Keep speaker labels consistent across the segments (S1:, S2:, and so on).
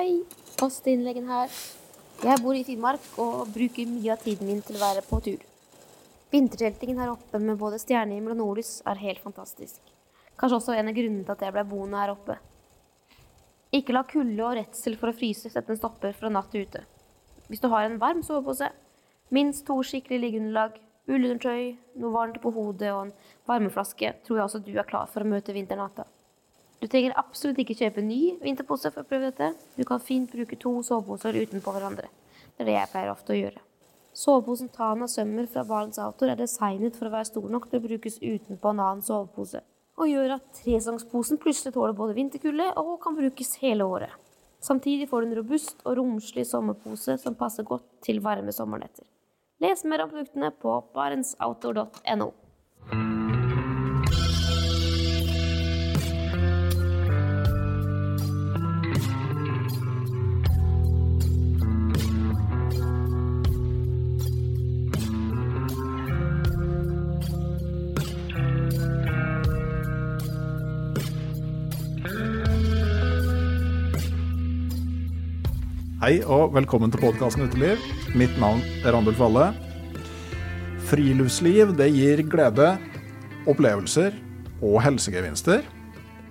S1: Hei, post-innleggen her. Jeg bor i Finnmark og bruker mye av tiden min til å være på tur. Vinterteltingen her oppe med både stjernehimmel og nordlys er helt fantastisk. Kanskje også en av grunnene til at jeg ble boende her oppe. Ikke la kulde og redsel for å fryse sette en stopper fra natt ute. Hvis du har en varm sovepose, minst to skikkelige liggeunderlag, ullundertøy, noe varmt på hodet og en varmeflaske, tror jeg også du er klar for å møte vinternatta. Du trenger absolutt ikke kjøpe ny vinterpose for å prøve dette. Du kan fint bruke to soveposer utenpå hverandre. Det er det jeg pleier ofte å gjøre. Soveposen Tana Sømmer fra Barents Outdoor er designet for å være stor nok til å brukes utenpå en annen sovepose, og gjør at tresangsposen plutselig tåler både vinterkulde og kan brukes hele året. Samtidig får du en robust og romslig sommerpose som passer godt til varme sommernetter. Les mer om produktene på barentsoutdoor.no.
S2: Hei og velkommen til podkasten Uteliv. Mitt navn er Randulf Valle. Friluftsliv det gir glede, opplevelser og helsegevinster.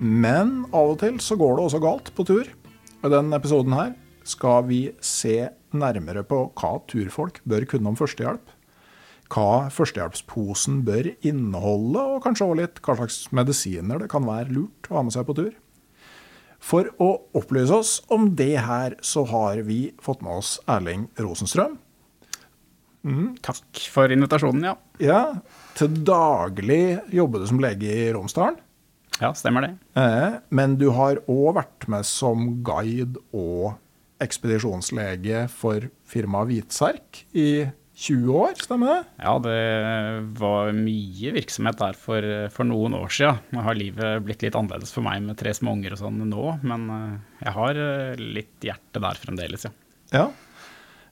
S2: Men av og til så går det også galt på tur. I denne episoden her skal vi se nærmere på hva turfolk bør kunne om førstehjelp. Hva førstehjelpsposen bør inneholde, og kanskje også litt hva slags medisiner det kan være lurt å ha med seg på tur. For å opplyse oss om det her, så har vi fått med oss Erling Rosenstrøm.
S3: Mm. Takk for invitasjonen, ja.
S2: Ja, Til daglig jobber du som lege i Romsdalen.
S3: Ja, stemmer det.
S2: Eh, men du har òg vært med som guide og ekspedisjonslege for firmaet Hvitserk i 20 år, stemmer det?
S3: Ja, det var mye virksomhet der for, for, noen år siden. Nå har livet blitt litt annerledes for meg med tre små unger og sånn nå, men eh, jeg har eh, litt hjerte der fremdeles, ja.
S2: ja.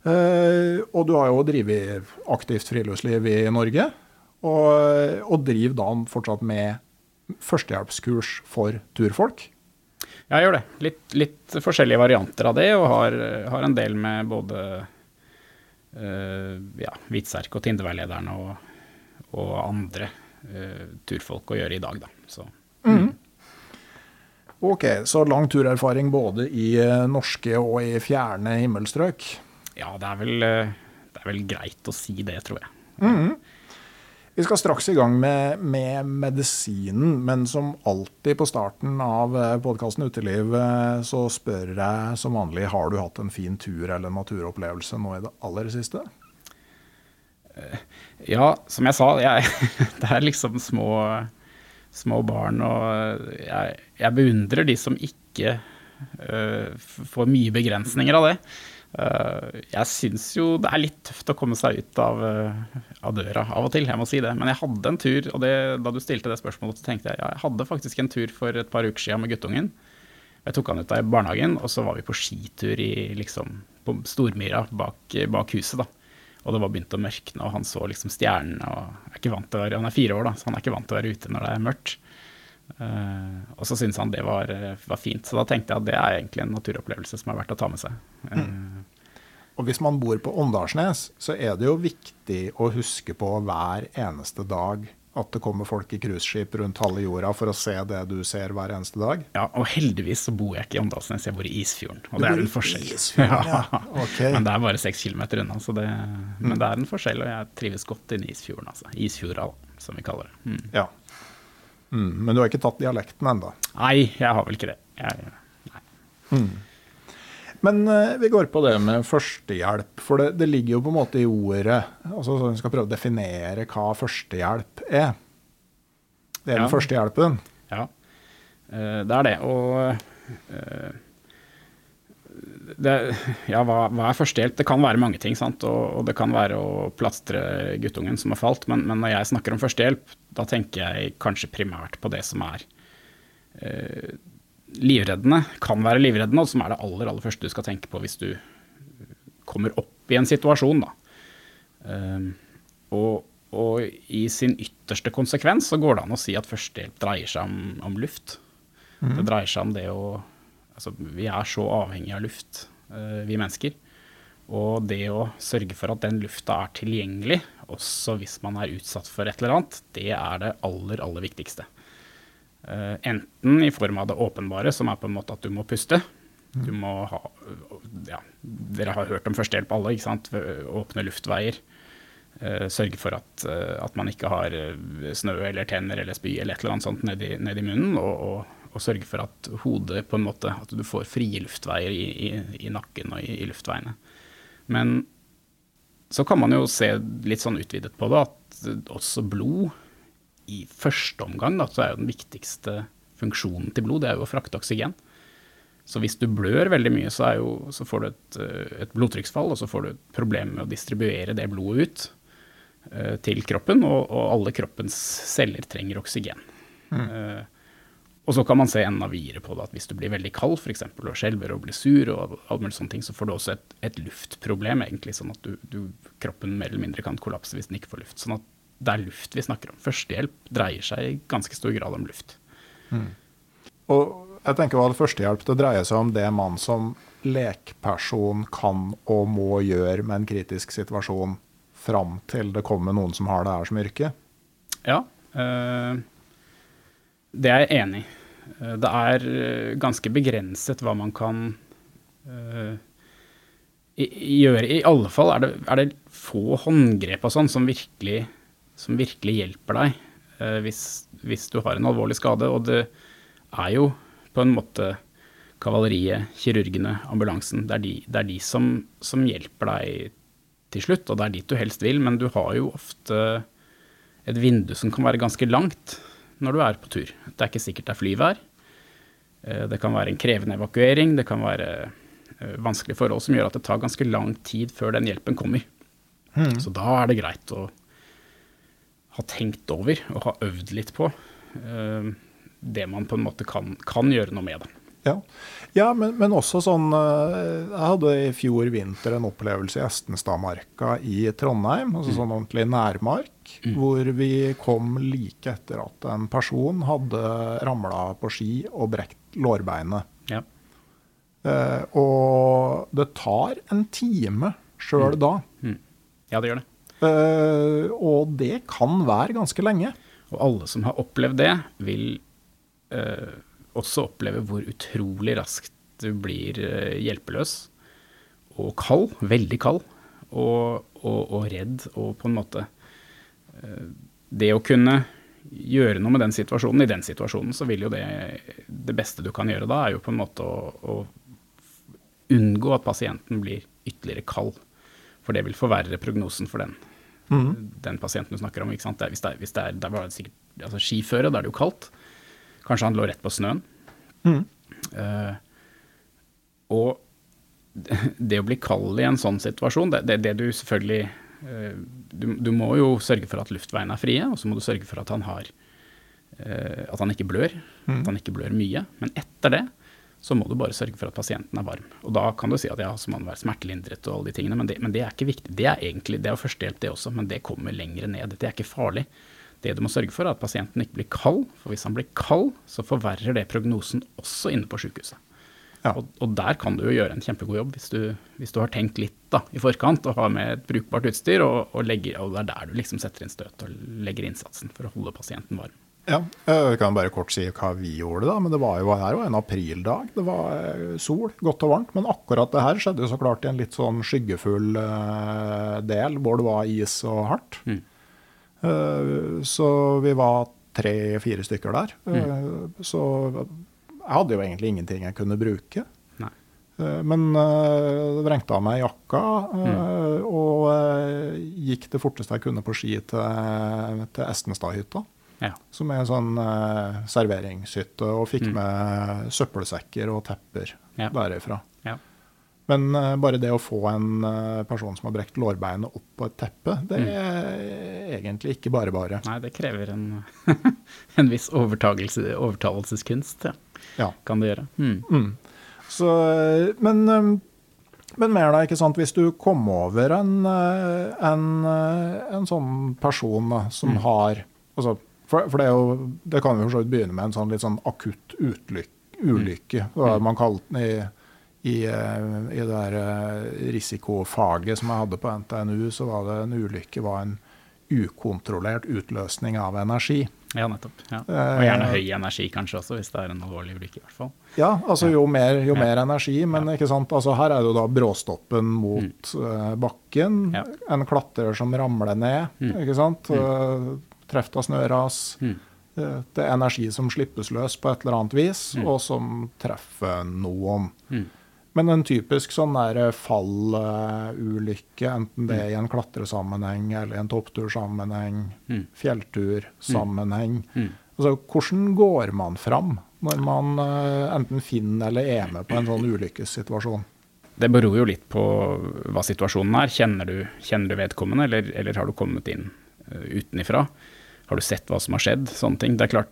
S2: Eh, og du har jo drevet aktivt friluftsliv i Norge, og, og driver da fortsatt med førstehjelpskurs for turfolk?
S3: Ja, Jeg gjør det. Litt, litt forskjellige varianter av det, og har, har en del med både ja, Hvitserk og Tindeveilederen og, og andre uh, turfolk å gjøre i dag, da. Så, mm.
S2: Mm. Ok, så lang turerfaring både i uh, norske og i fjerne himmelstrøk?
S3: Ja, det er vel, det er vel greit å si det, tror jeg.
S2: Mm. Vi skal straks i gang med, med, medisinen, men som alltid på starten av eh, podkasten Uteliv, eh, så spør jeg som vanlig har du hatt en fin tur eller naturopplevelse nå i det aller siste?
S3: Eh, ja, som jeg sa, jeg, det er liksom små, små barn, og jeg, jeg, beundrer de som ikke uh, får mye begrensninger av det. Eh, jeg syns jo det er litt tøft å komme seg ut av, eh, av, døra av og til, jeg må si det. Men jeg hadde en tur, og det, da du stilte det spørsmålet, så tenkte jeg ja, jeg hadde faktisk en tur for et par uker siden med guttungen. Jeg tok han ut av barnehagen, og så var vi på skitur i, liksom, på Stormyra bak, bak, huset. da. Og det var begynt å mørkne, og han så liksom stjernene. er Han er fire år, da, så han er ikke vant til å være ute når det er mørkt. Uh, og så syntes han det var, var, fint. Så da tenkte jeg at det er egentlig en naturopplevelse som er verdt å ta med seg. Uh,
S2: og hvis man bor på Åndalsnes, så er det jo viktig å huske på hver eneste dag at det kommer folk i cruiseskip rundt halve jorda for å se det du ser hver eneste dag.
S3: Ja, og heldigvis så bor jeg ikke i Åndalsnes, jeg bor i Isfjorden. Og det er en forskjell.
S2: Isfjorden, ja. Okay.
S3: men det er bare seks kilometer unna, det, mm. men det er en forskjell, og jeg trives godt inne i Isfjorden. altså. Isfjorda, som vi kaller det.
S2: Mm. Ja. Mm, men du har ikke tatt dialekten ennå?
S3: Nei, jeg har vel ikke det. Jeg.
S2: Mm. Men uh, vi går på det med førstehjelp, for det, det, ligger jo på en måte i ordet. altså Vi skal prøve å definere hva førstehjelp er. Det er den ja. førstehjelpen.
S3: Ja, uh, det er det. Og uh, det, ja, hva, hva, er førstehjelp? Det kan være mange ting. sant? Og, og det kan være å plastre guttungen som har falt. Men, men, når jeg snakker om førstehjelp, da tenker jeg kanskje primært på det som er eh, livreddende. Kan være livreddende, og som er det aller, aller første du skal tenke på hvis du kommer opp i en situasjon. Um, og, og, i sin ytterste konsekvens så går det an å si at førstehjelp dreier seg om, om luft. Mm. Det dreier seg om det å altså, vi er så avhengig av luft, eh, vi mennesker. Og det å sørge for at den lufta er tilgjengelig, også hvis man er utsatt for et eller annet, det er det aller, aller viktigste. Eh, enten i form av det åpenbare, som er på en måte at du må puste. Du må ha ja, Dere har hørt om førstehjelp alle, ikke sant. Åpne luftveier. Uh, sørge for at, at, man ikke har snø eller tenner eller spy eller et eller annet sånt nedi, nedi munnen. Og, og, og, sørge for at hodet på en måte At du får frie luftveier i, i, i nakken og i, i, luftveiene. Men så kan man jo se litt sånn utvidet på det at også blod i første omgang da, så er jo den viktigste funksjonen til blod det er jo å frakte oksygen. Så hvis du blør veldig mye, så, jo, så får du et, et, blodtrykksfall, og så får du et problem med å distribuere det blodet ut. Eh, til kroppen, og, og, alle kroppens celler trenger oksygen. Mm. Uh, og så kan man se enda videre på det at hvis du blir veldig kald f.eks. og skjelver og blir sur, og all mulig sånne ting, så får du også et, et luftproblem, egentlig, sånn at du, du, kroppen mer eller mindre kan kollapse hvis den ikke får luft. Sånn at det er luft vi snakker om. Førstehjelp dreier seg i ganske stor grad om luft.
S2: Mm. Og jeg tenker at Førstehjelp det dreier seg om det man som lekperson kan og må gjøre med en kritisk situasjon fram til det kommer noen som har det her som yrke? Ja,
S3: øh, det er jeg enig i. Eh, det er eh, ganske begrenset hva man kan uh, gjøre. I alle fall er det, er det få håndgrep og sånn som som virkelig hjelper deg uh, hvis, hvis, du har en alvorlig skade. Og det er jo på en måte kavaleriet, kirurgene, ambulansen. Det er de, det er de som, som hjelper deg til slutt, og det er dit du helst vil, men du har jo ofte et vindu som kan være ganske langt når du er på tur. Det er ikke sikkert det er flyvær. Eh, det kan være en krevende evakuering, det kan være eh, vanskelige forhold som gjør at det tar ganske lang tid før den hjelpen kommer. Mm. Så da er det greit å ha tenkt over og ha øvd litt på uh, det man på en måte kan, kan gjøre noe med. Det.
S2: Ja, ja men, men, også sånn Jeg hadde i fjor vinter en opplevelse i Estenstadmarka i Trondheim. altså mm. Sånn ordentlig nærmark. Mm. Hvor vi kom like etter at en person hadde ramla på ski og brekt lårbeinet. Ja. Eh, og det tar en time sjøl mm. da.
S3: Mm. Ja, det gjør det.
S2: Eh, og det kan være ganske lenge.
S3: Og alle som har opplevd det, vil eh, også oppleve hvor utrolig raskt du blir eh, hjelpeløs og kald, veldig kald, og, og, og, redd og på en måte Det å kunne gjøre noe med den situasjonen, i den situasjonen, så vil jo det Det beste du kan gjøre da, er jo på en måte å, å unngå at pasienten blir ytterligere kald. For det vil forverre prognosen for den, mm. den pasienten du snakker om. Hvis det er, hvis det er, der var det sikkert altså skiføre, da er det jo kaldt. Kanskje han lå rett på snøen. Mm. Uh, og det å bli kald i en sånn situasjon, det, det, det du selvfølgelig du, du, må jo sørge for at luftveiene er frie, og så må du sørge for at han har uh, At han ikke blør. Mm. At han ikke blør mye. Men etter det så må du bare sørge for at pasienten er varm. Og da kan du si at ja, så må han være smertelindret og alle de tingene, men det, men det er ikke viktig. Det er egentlig, det er jo førstehjelp det også, men det kommer lenger ned. Det er ikke farlig. Det du må sørge for, er at pasienten ikke blir kald. For hvis han blir kald, så forverrer det prognosen også inne på sykehuset. Ja. Og, og, der kan du jo gjøre en kjempegod jobb hvis du, hvis du har tenkt litt da, i forkant og har med et brukbart utstyr. Og, og, legger, og, det er der du liksom setter inn støt og legger innsatsen for å holde pasienten varm.
S2: Ja, Jeg kan bare kort si hva vi gjorde, da. Men det var jo her var en aprildag. Det var eh, sol, godt og varmt. Men akkurat det her skjedde jo så klart i en litt sånn skyggefull uh, del hvor det var is og hardt. Mm. Eh, så vi var tre-fire stykker der. Mm. Eh, så jeg hadde jo egentlig ingenting jeg kunne bruke. Nei. Eh, men det vrengte av meg jakka mm. og gikk det forteste jeg kunne på ski til, til Estenstadhytta. Ja. Som er en sånn serveringshytte, og fikk mm. med søppelsekker og tepper ja. derifra. Men uh, bare det å få en uh, person som har brekt lårbeinet opp på et teppe, det mm. er egentlig ikke bare bare.
S3: Nei, det krever en, en viss overtalelseskunst, ja. Ja. Kan det gjøre. Mm. Mm.
S2: Så, men, men, mer da, ikke sant. Hvis du kom over en, en, en sånn person da, som mm. har altså, for, for, det, jo, det kan vi for begynne med en sånn litt sånn akutt utlykke ulykke. Det var man kalte den i, i, eh, i det der eh, risikofaget som jeg hadde på NTNU, så var det en ulykke var en ukontrollert utløsning av energi.
S3: Ja, nettopp. Ja. Og gjerne høy energi kanskje også, hvis det er en alvorlig ulykke. i hvert fall.
S2: Ja, altså jo mer, jo mer energi, men ikke sant? Altså, her er det jo da bråstoppen mot mm. bakken.
S3: Ja.
S2: En klatrer som ramler ned, ikke sant. Mm. Treft av snøras.
S3: Mm.
S2: Det er energi som slippes løs på et eller annet vis, og som treffer noen.
S3: Mm.
S2: Men en typisk sånn fallulykke, enten det er i en klatresammenheng eller i en topptursammenheng,
S3: Mm.
S2: fjelltursammenheng
S3: Mm.
S2: Altså, hvordan går man fram når man eh, enten finner eller er med på en sånn ulykkessituasjon?
S3: Det beror jo litt på hva situasjonen er. Kjenner du, kjenner du vedkommende, eller, eller har du kommet inn uh, utenifra? Har du sett hva som har skjedd? Sånne ting. Det er klart,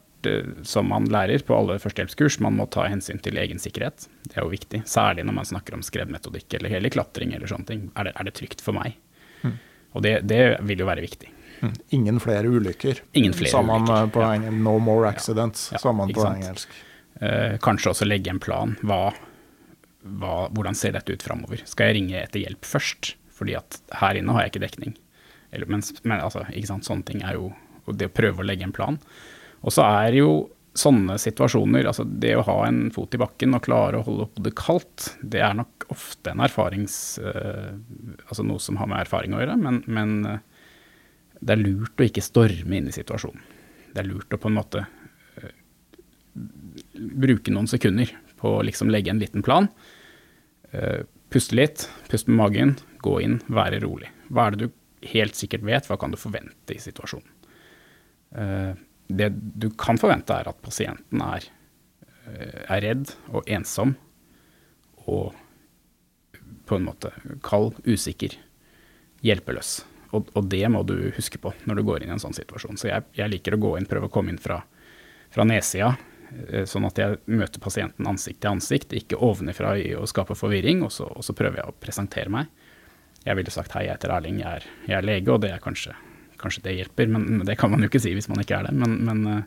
S3: som man lærer på alle førstehjelpskurs, man må ta hensyn til egen sikkerhet. Det er jo viktig. Særlig når man snakker om skredmetodikk eller hele klatring eller sånne ting. Er det, er det trygt for meg? Og det, det vil jo være viktig.
S2: Mm. Ingen flere ulykker.
S3: Ingen flere
S2: sa man
S3: ulykker,
S2: eh, på
S3: ja.
S2: eng- No more accidents,
S3: Ja,
S2: sa man på
S3: sant.
S2: engelsk.
S3: Eh, kanskje også legge en plan. Hva, hva, hvordan ser dette ut framover? Skal jeg ringe etter hjelp først? Fordi at her inne har jeg ikke dekning. Eller, men, men altså, ikke sant? sånne ting er jo og det å prøve å legge en plan. Og så er jo sånne situasjoner, altså det å ha en fot i bakken og klare å holde hodet kaldt, det er nok ofte en erfarings... eh, altså noe som har med erfaring å gjøre, men, men eh, det er lurt å ikke storme inn i situasjonen. Det er lurt å på en måte bruke noen sekunder på å liksom legge en liten plan. Eh, puste litt, puste med magen, gå inn, være rolig. Hva er det du helt sikkert vet, hva kan du forvente i situasjonen? Det du kan forvente er at pasienten er, eh, er redd og ensom og på en måte kald, usikker, hjelpeløs. Og, og det må du huske på når du går inn i en sånn situasjon. Så jeg, jeg liker å gå inn, prøve å komme inn fra, fra nedsida, eh, sånn at jeg møter pasienten ansikt til ansikt, ikke ovenifra i å skape forvirring, og så, og så prøver jeg å presentere meg. Jeg ville sagt hei, jeg heter Erling, jeg er, jeg er lege, og det er kanskje, kanskje det hjelper, men det kan man jo ikke si hvis man ikke er det. Men, men eh,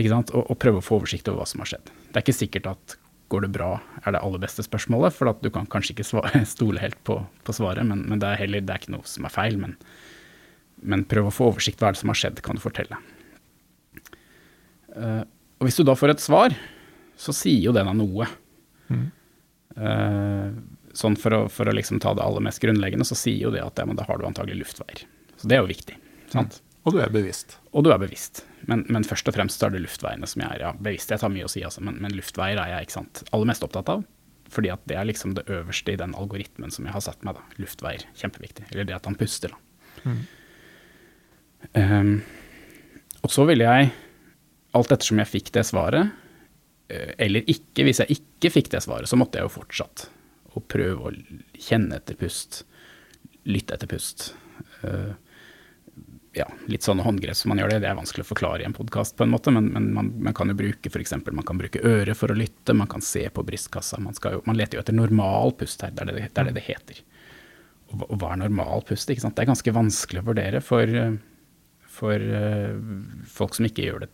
S3: ikke sant? Og, og prøve å få oversikt over hva som har skjedd. Det er ikke sikkert at går det bra er det aller beste spørsmålet, for at du kan kanskje ikke svare, stole helt på, på svaret, men, men det er heller det er ikke noe som er feil. Men, men prøv å få oversikt hva er det som har skjedd, kan du fortelle. Uh, og hvis du da får et svar, så sier jo det deg noe. Eh, sånn for å, for å liksom ta det aller mest grunnleggende, så sier jo det at ja, men da har du antagelig luftveier. Så det er jo viktig. sant?
S2: Og du er bevisst.
S3: Og du er bevisst. Men, men først og fremst så er det luftveiene som jeg er ja, bevissthet har mye å si, altså, men, men luftveier er jeg ikke sant, aller mest opptatt av. Fordi at det er liksom det øverste i den algoritmen som jeg har satt meg. da, Luftveier, kjempeviktig. Eller det at han puster. da. Ehm, og så ville jeg, alt ettersom jeg fikk det svaret, eh, eller ikke, hvis jeg ikke fikk det svaret, så måtte jeg jo fortsatt å prøve å kjenne etter pust, lytte etter pust. Eh, ja, litt sånne håndgrep som man gjør det, det er vanskelig å forklare i en podkast på en måte, men, men man, man kan jo bruke f.eks. man kan bruke øret for å lytte, man kan se på brystkassa, man, skal jo, man leter jo etter normal pust her, det er det det, er det, det heter. Og, og hva er normal pust? Ikke sant? Det er ganske vanskelig å vurdere for, for uh, folk som ikke gjør det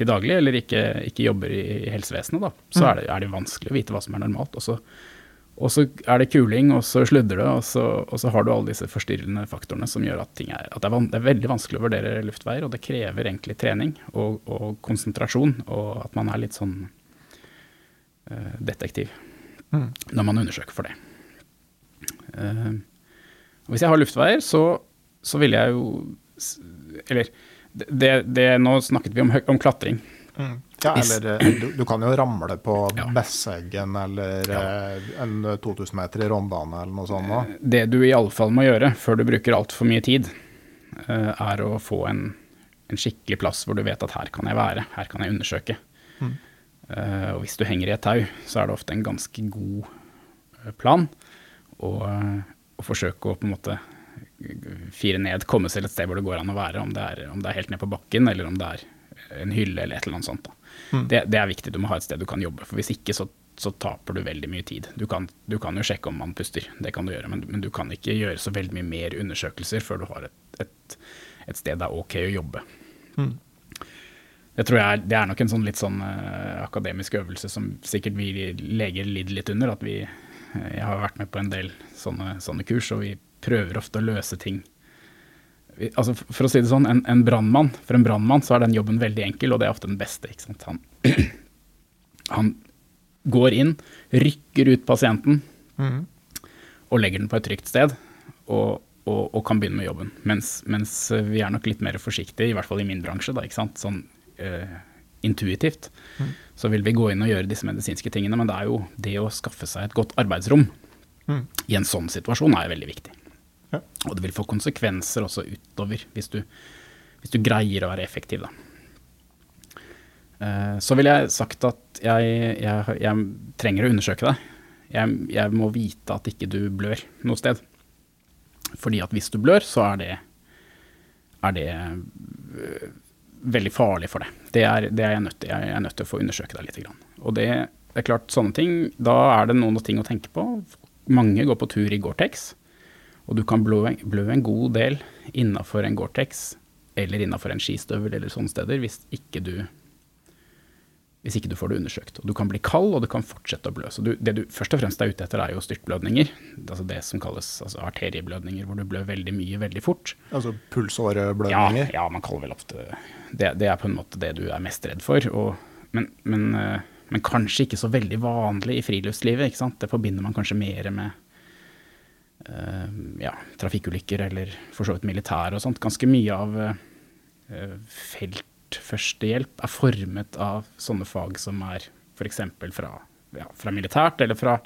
S3: til daglig, eller ikke, ikke jobber i, i helsevesenet. Da. Så er det, er det vanskelig å vite hva som er normalt. Og så, og så er det kuling, og så sludder det, og så, og så har du alle disse forstyrrende faktorene som gjør at, ting er, at det, er det er veldig vanskelig å vurdere luftveier, og det krever egentlig trening og, og konsentrasjon, og at man er litt sånn uh, detektiv når man undersøker for det. Uh, hvis jeg har luftveier, så, så vil jeg jo Eller det, det, nå snakket vi om, om klatring.
S2: Ja, eller eh, du, du kan jo ramle på
S3: Ja.
S2: Besseggen eller ja. en 2000 meter i Rondane eller noe sånt. da.
S3: Det du i alle fall må gjøre før du bruker altfor mye tid, eh, er å få en, en skikkelig plass hvor du vet at her kan jeg være, her kan jeg undersøke. Mm. og hvis du henger i et tau, så er det ofte en ganske god eh, plan å, eh, å forsøke å på en måte fire ned, komme seg til et sted hvor det går an å være, om det er, om det er helt ned på bakken, eller om det er en hylle eller et eller annet sånt. Da. Det, det er viktig, du må ha et sted du kan jobbe, for hvis ikke så, så taper du veldig mye tid. Du kan, du kan jo sjekke om man puster, det kan du gjøre, men, men du kan ikke gjøre så veldig mye mer undersøkelser før du har et, et, et sted det er ok å jobbe. Det tror jeg det er nok en sånn litt sånn uh, akademisk øvelse som sikkert vi leger lider litt under. At vi uh, Jeg har vært med på en del sånne, sånne kurs, og vi prøver ofte å løse ting altså For å si det sånn, en, en brandmann, for en brannmann så er den jobben veldig enkel, og det er ofte den beste. ikke sant? Han, han går inn, rykker ut pasienten
S2: mm.
S3: og legger den på et trygt sted. Og, og, og kan begynne med jobben. Mens, mens vi er nok litt mer forsiktige, i hvert fall i min bransje, da, ikke sant? sånn uh, intuitivt. Så vil vi gå inn og gjøre disse medisinske tingene, men det er jo det å skaffe seg et godt arbeidsrom
S2: mm.
S3: i en sånn situasjon er veldig viktig. Og det vil få konsekvenser også utover, hvis du, hvis du greier å være effektiv, da. Eh, Så ville jeg sagt at jeg, jeg, jeg trenger å undersøke deg. Jeg, jeg må vite at ikke du blør noe sted. Fordi at hvis du blør, så er det, er det øh, veldig farlig for deg. Det er, det er jeg, nødt til, jeg er nødt til å få undersøke deg litt. Og det, det er klart, sånne ting, da er det noen ting å tenke på. Mange går på tur i Gore-Tex, og du kan blø, blø en god del innafor en Gore-Tex eller innafor en skistøvel eller sånne steder hvis ikke du hvis ikke du får det undersøkt. Og du kan bli kald, og du kan fortsette å blø. Så du, det du først og fremst er ute etter, er jo styrtblødninger. Altså det som kalles altså arterieblødninger, hvor du blør veldig mye veldig fort.
S2: Altså pulsåreblødninger.
S3: ja, man kaller vel ofte det, det er på en måte det du er mest redd for. Og, men, men, eh, men kanskje ikke så veldig vanlig i friluftslivet. ikke sant? Det forbinder man kanskje mer med ja, trafikkulykker eller for så vidt militær og sånt. Ganske mye av uh, feltførstehjelp er formet av sånne fag som er f.eks. Fra, ja, fra militært eller fra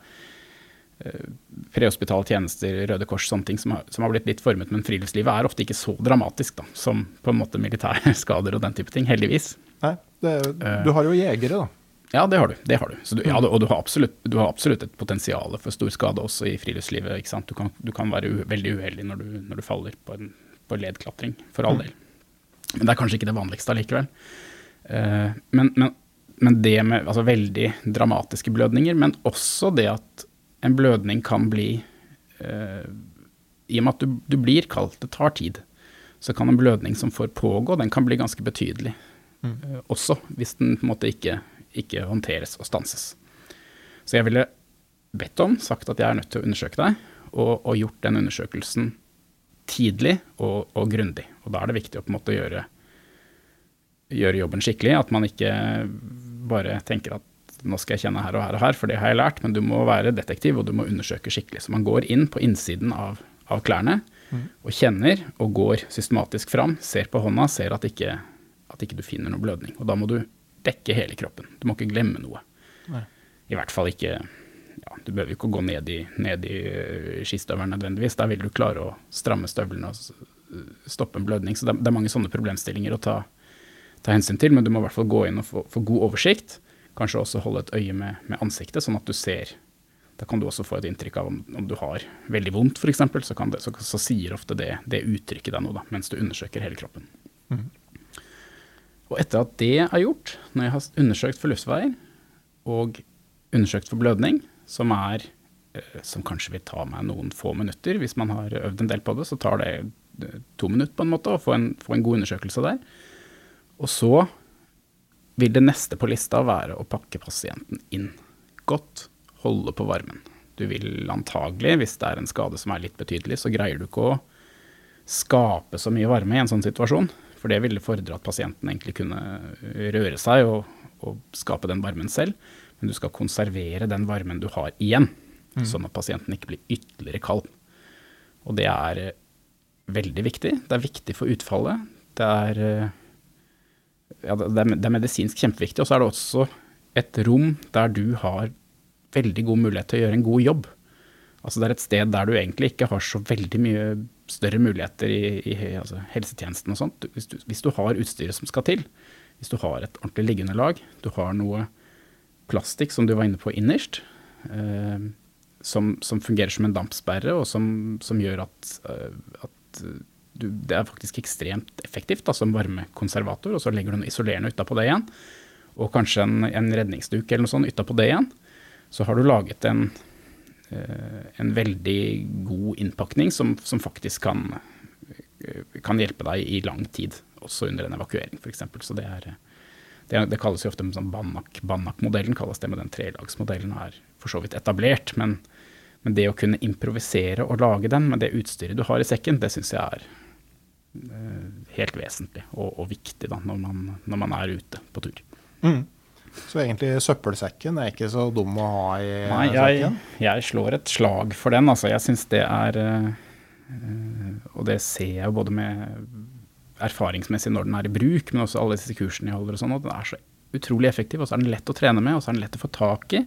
S3: eh, prehospitale tjenester, Røde Kors, sånne ting som har, som har blitt litt formet. Men friluftslivet er ofte ikke så dramatisk da, som på en måte militære skader og den type ting, heldigvis.
S2: Nei, det, du har jo jegere, da.
S3: Ja, det har du. det har du. Så du ja, og du har, absolutt, du har absolutt et potensial for stor skade også i friluftslivet. ikke sant? Du kan, du kan være veldig uheldig når du, når du faller på, en, på ledklatring, for all del. Men det er kanskje ikke det vanligste allikevel. Uh, men, men, men det med altså, veldig dramatiske blødninger, men også det at en blødning kan bli uh, I og med at du, du blir kaldt, det tar tid, så kan en blødning som får pågå, den kan bli ganske betydelig. uh, også hvis den på en måte ikke, ikke håndteres og stanses. Så jeg ville bedt om, sagt at jeg er nødt til å undersøke deg, og, og gjort den undersøkelsen tidlig og, og grundig. Og da er det viktig å på en måte gjøre, gjøre jobben skikkelig. At man ikke bare tenker at nå skal jeg kjenne her og her og her, for det har jeg lært. Men du må være detektiv, og du må undersøke skikkelig. Så man går inn på innsiden av, av klærne og kjenner og går systematisk fram. Ser på hånda, ser at ikke, at ikke du finner noe blødning. Og da må du dekke hele kroppen. Du må ikke glemme noe.
S2: Nei.
S3: I hvert fall ikke ja, Du behøver ikke å gå ned i, ned i eh, skistøvelen nødvendigvis. Der vil du klare å stramme støvlene og stoppe en blødning. Så det, det er mange sånne problemstillinger å ta, ta hensyn til, men du må i hvert fall gå inn og få, få god oversikt. Kanskje også holde et øye med, med ansiktet, sånn at du ser Da kan du også få et inntrykk av om, om du har veldig vondt, f.eks. Så, det- så, så sier ofte det, det uttrykket deg noe, da, mens du undersøker hele kroppen. Og etter at det er gjort, når jeg har undersøkt for luftveier og undersøkt for blødning, som er eh, som kanskje vil ta meg noen få minutter. Hvis man har øvd en del på det, så tar det eh, to minutter på en måte å få en, få en god undersøkelse der. Og så vil det neste på lista være å pakke pasienten inn. Godt holde på varmen. Du vil antagelig, hvis det er en skade som er litt betydelig, så greier du ikke å skape så mye varme i en sånn situasjon. For det ville fordre at pasienten egentlig kunne røre seg og, og skape den varmen selv. Men du skal konservere den varmen du har igjen, sånn at pasienten ikke blir ytterligere kald. Og det er eh, veldig viktig. Det er viktig for utfallet. Det er, eh, ja, det er, det er medisinsk kjempeviktig. Og så er det også et rom der du har veldig god mulighet til å gjøre en god jobb. Altså det er et sted der du egentlig ikke har så veldig mye større muligheter i, i altså helsetjenesten og sånt. Hvis du, hvis du har utstyret som skal til, hvis du har et ordentlig liggeunderlag, du har noe plastikk som du var inne på innerst, eh, som, som fungerer som en dampsperre, og som, som gjør at, eh, at du, det er faktisk ekstremt effektivt da, som varmekonservator, og så legger du noe isolerende utapå det igjen, og kanskje en, en redningsduk eller noe sånt utapå det igjen, så har du laget en, eh, en veldig god innpakning som, som faktisk kan, eh, kan hjelpe deg i lang tid, også under en evakuering f.eks. Så det er, eh, det, det kalles jo ofte sånn Bannak-modellen, kalles det, med den trelagsmodellen er for så vidt etablert. Men, men det å kunne improvisere og lage den med det utstyret du har i sekken, det syns jeg er eh, helt vesentlig og, og viktig da, når man, når man er ute på tur.
S2: Mm. Så egentlig søppelsekken er ikke så dum å ha i
S3: Nei, jeg, jeg slår et slag for den. Altså, jeg syns det er eh, Og det ser jeg jo både med erfaringsmessig når den er i bruk, men også alle disse kursene jeg holder og sånn, at den er så utrolig effektiv, og så er den lett å trene med, og så er den lett å få tak i.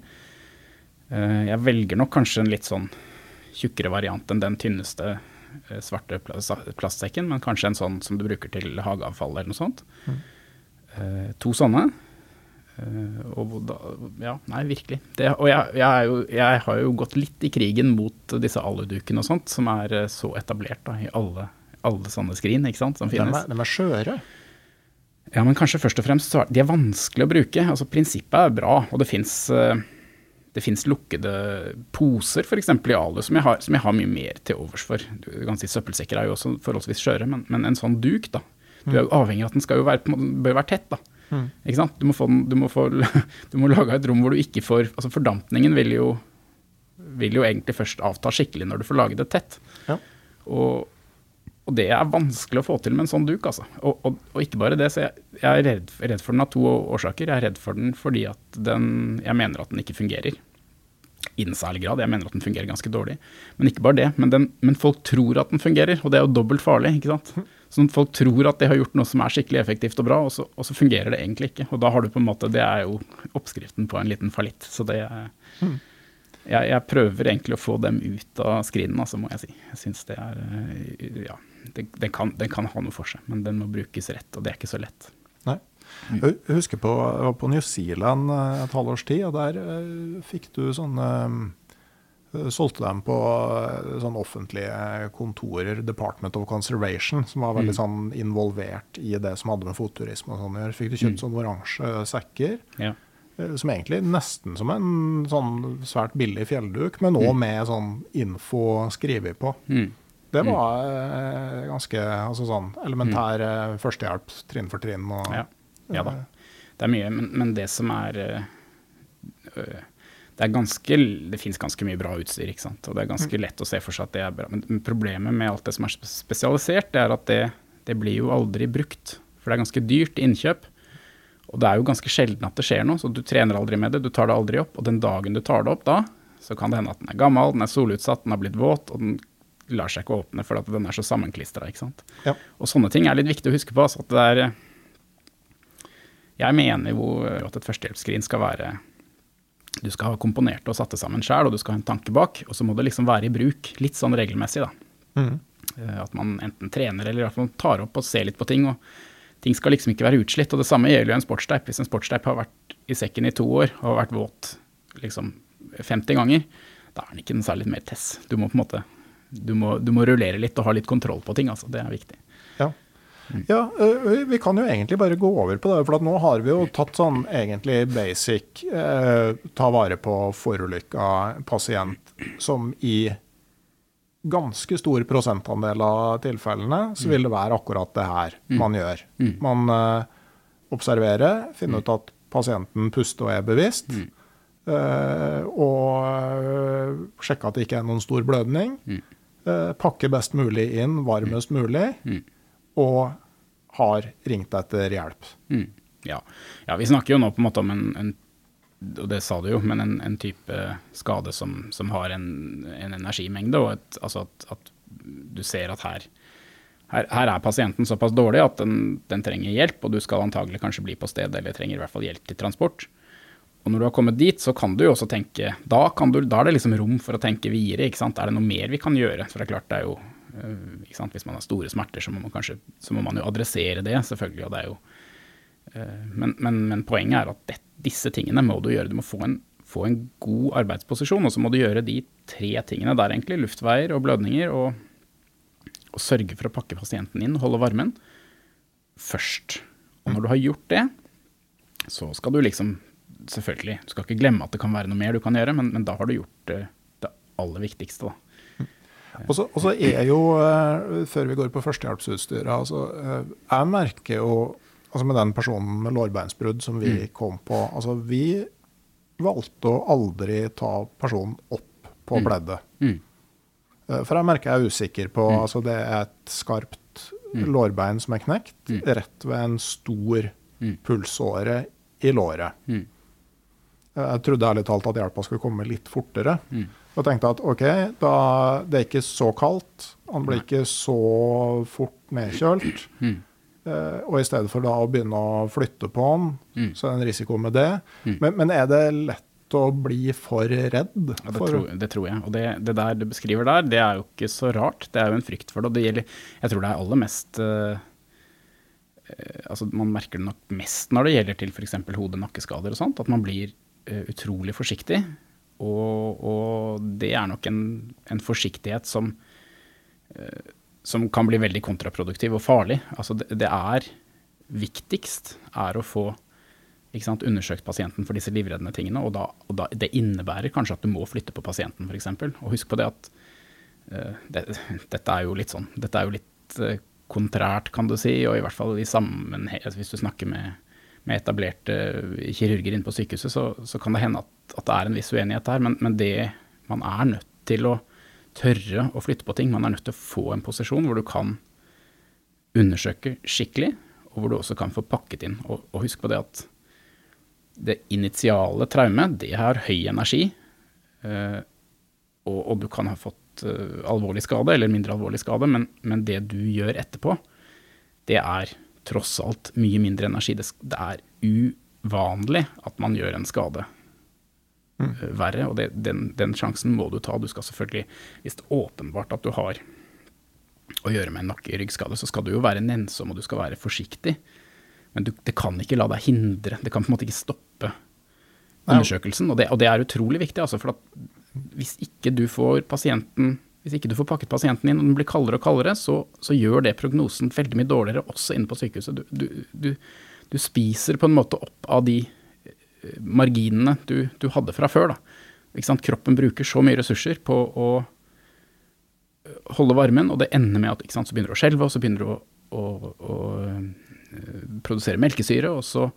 S3: Eh, Jeg velger nok kanskje en litt sånn tjukkere variant enn den tynneste eh, svarte plas- plastsekken, men kanskje en sånn som du bruker til hageavfall eller noe sånt. Eh, To sånne. Eh, og da, ja, nei, virkelig. Det, og jeg, jeg, jo, jeg har jo gått litt i krigen mot disse aludukene og sånt, som er eh, så etablert da, i alle, alle sånne skrin ikke sant, som
S2: De
S3: finnes.
S2: er, de er skjøre.
S3: Ja, men kanskje først og fremst så er de er vanskelig å bruke. Altså Prinsippet er bra, og det fins det finnes lukkede poser f.eks. i alu som jeg, har, som jeg har mye mer til overs for. Du kan si Søppelsekker er jo også forholdsvis skjøre, men, men en sånn duk, da. Du er jo avhengig av at den jo være, bør være tett. da. Ikke sant? Du må, få du, må få, du må lage et rom hvor du ikke får altså Fordampningen vil jo, vil jo egentlig først avta skikkelig når du får lage det tett.
S2: Ja.
S3: Og, og det er vanskelig å få til med en sånn duk, altså. Og, og, og ikke bare det, så jeg, jeg er redd, redd for den av to årsaker. Jeg er redd for den fordi at den Jeg mener at den ikke fungerer. I den særlig grad. Jeg mener at den fungerer ganske dårlig. Men ikke bare det. Men, den, men folk tror at den fungerer, og det er jo dobbelt farlig. ikke sant? Sånn at Folk tror at de har gjort noe som er skikkelig effektivt og bra, og så, og så fungerer det egentlig ikke. Og da har du på en måte Det er jo oppskriften på en liten fallitt. Så det er jeg, jeg prøver egentlig å få dem ut av skrinen, altså, må jeg si. Jeg syns det er eh, Ja, den, den, kan, den kan ha noe for seg, men den må brukes rett, og det er ikke så lett.
S2: Nei. Jeg husker på, jeg var på New Zealand eh, et halvårs tid, og der eh, fikk du sånne eh, Solgte dem på sånn offentlige kontorer, Department of Conservation, som var veldig sånn involvert i det som hadde med fotturisme og sånn å gjøre. Fikk du kjøpt sånne oransje sekker,
S3: Ja.
S2: eh, som egentlig nesten som en sånn svært billig fjellduk, men òg med sånn info skrevet på.
S3: Mm.
S2: Det var eh, ganske altså sånn elementær eh, førstehjelp, trinn for trinn. Og,
S3: Ja. ja da. Det er mye, men, men det som er øh, Det ganske Det fins ganske mye bra utstyr, ikke sant. Og det er ganske lett å se for seg at det er bra. Men problemet med alt det som er spesialisert, det er at det, det blir jo aldri brukt. For det er ganske dyrt innkjøp. Og det er jo ganske sjelden at det skjer noe, så du trener aldri med det. Du tar det aldri opp. Og den dagen du tar det opp da, så kan det hende at den er gammel, den er solutsatt, den har blitt våt, og den lar seg ikke åpne fordi den er så sammenklistra.
S2: Ja.
S3: Og sånne ting er litt viktig å huske på. Altså, at det er Jeg mener jo at et førstehjelpsskrin skal være Du skal ha komponert og satt det sammen sjøl, og du skal ha en tanke bak. Og så må det liksom være i bruk litt sånn regelmessig, da.
S2: Mhm.
S3: Eh, At man enten trener eller i hvert fall tar opp og ser litt på ting. og Ting skal liksom ikke være utslitt. Og det samme gjelder jo en sportsteip. Hvis en sportsteip har vært i sekken i to år og har vært våt liksom 50 ganger, da er den ikke noe særlig mer tess. Du må på en måte du må, du må rullere litt og ha litt kontroll på ting. altså Det er viktig.
S2: Ja. vi kan jo egentlig bare gå over på det, for nå har vi jo tatt sånn egentlig basic eh, ta vare på forulykka pasient, som i ganske stor prosentandel av tilfellene så vil det være akkurat det her man gjør. Man eh, observerer, finner ut at pasienten puster og er bevisst. eh, og sjekker at det ikke er noen stor blødning. eh, pakke best mulig inn, varmest mulig, og har ringt etter hjelp.
S3: Mm. Ja. ja, vi snakker jo nå på en måte om en, en og det sa du jo, men en, en type skade som, som har en, en energimengde, og et, altså at, at du ser at her, her, her er pasienten såpass dårlig at den, den trenger hjelp, og du skal antagelig kanskje bli på stedet, eller trenger i hvert fall hjelp til transport. Og når du har kommet dit, så kan du jo også tenke Da, du, da er det liksom rom for å tenke videre. ikke sant? Er det noe mer vi kan gjøre? For det er klart, det er jo? Hvis man har store smerter, så må man kanskje så må man jo adressere det, selvfølgelig. og det er jo øh, men, men, men poenget er at det, disse tingene må du gjøre. Du må få en, få en god arbeidsposisjon, og så må du gjøre de tre tingene der, egentlig. Luftveier og blødninger, og, og sørge for å pakke pasienten inn, holde varmen, først. Og når du har gjort det, så skal du liksom Selvfølgelig, du skal ikke glemme at det kan være noe mer du kan gjøre, men, men da har du gjort det, det aller viktigste, da.
S2: Og så er jo, eh, før vi går på førstehjelpsutstyret altså, eh, Jeg merker jo altså med den personen med lårbeinsbrudd som vi
S3: Mm.
S2: kom på altså Vi valgte å aldri ta personen opp på pleddet.
S3: Mm.
S2: Eh, For jeg merker jeg er usikker på altså Det er et skarpt lårbein som er knekt, rett ved en stor
S3: Mm.
S2: pulsåre i låret.
S3: Mm.
S2: Jeg trodde ærlig talt at hjelpa skulle komme litt fortere.
S3: Mm.
S2: Og tenkte at OK, da, det er ikke så kaldt. Han blir ikke så fort nedkjølt.
S3: Mm.
S2: Eh, og i stedet for da å begynne å flytte på han,
S3: Mm.
S2: så er det en risiko med det.
S3: Mm.
S2: Men, men er det lett å bli for redd?
S3: Ja, det, tror, det tror jeg. Og det, det der du beskriver der, det er jo ikke så rart. Det er jo en frykt for det. Og det gjelder Jeg tror det er aller mest eh, eh, Altså man merker det nok mest når det gjelder til f.eks. hode-nakkeskader og sånt. At man blir eh, utrolig forsiktig. Og, og det er nok en, en forsiktighet som eh, som kan bli veldig kontraproduktiv og farlig. Altså det, det er viktigst er å få sant, undersøkt pasienten for disse livreddende tingene. Og, da, og da, det innebærer kanskje at du må flytte på pasienten, f.eks. Og husk på det at eh, det, dette er jo litt sånn Dette er jo litt eh, kontrært, kan du si, og i hvert fall i sammenheng altså Hvis du snakker med, med etablerte kirurger inne på sykehuset, så, så kan det hende at, at det er en viss uenighet der, men, men det man er nødt til å tørre å flytte på ting. Man er nødt til å få en posisjon hvor du kan undersøke skikkelig, og hvor du også kan få pakket inn. Og, og husk på det at det initiale traumet, det har høy energi, eh, og, og, du kan ha fått eh, alvorlig skade eller mindre alvorlig skade, men, men, det du gjør etterpå, det er tross alt mye mindre energi. Det, det er uvanlig at man gjør en skade
S2: Mm.
S3: verre, og det, den, den, sjansen må du ta. Du skal selvfølgelig, Hvis det er åpenbart at du har å gjøre med en nakke-ryggskade, så skal du jo være nennsom og du skal være forsiktig. Men du, det kan ikke la deg hindre, det kan på en måte ikke stoppe undersøkelsen. Og det, og det er utrolig viktig, altså, for hvis ikke du får pasienten hvis ikke du får pakket pasienten inn og den blir kaldere og kaldere, så, så gjør det prognosen veldig mye dårligere også inne på sykehuset. Du, du, du, du spiser på en måte opp av de marginene du, du, hadde fra før. Kroppen bruker så mye ressurser på å holde varmen, og det ender med at sant, så begynner du å skjelve, og så begynner du å, å, å produsere melkesyre, og så,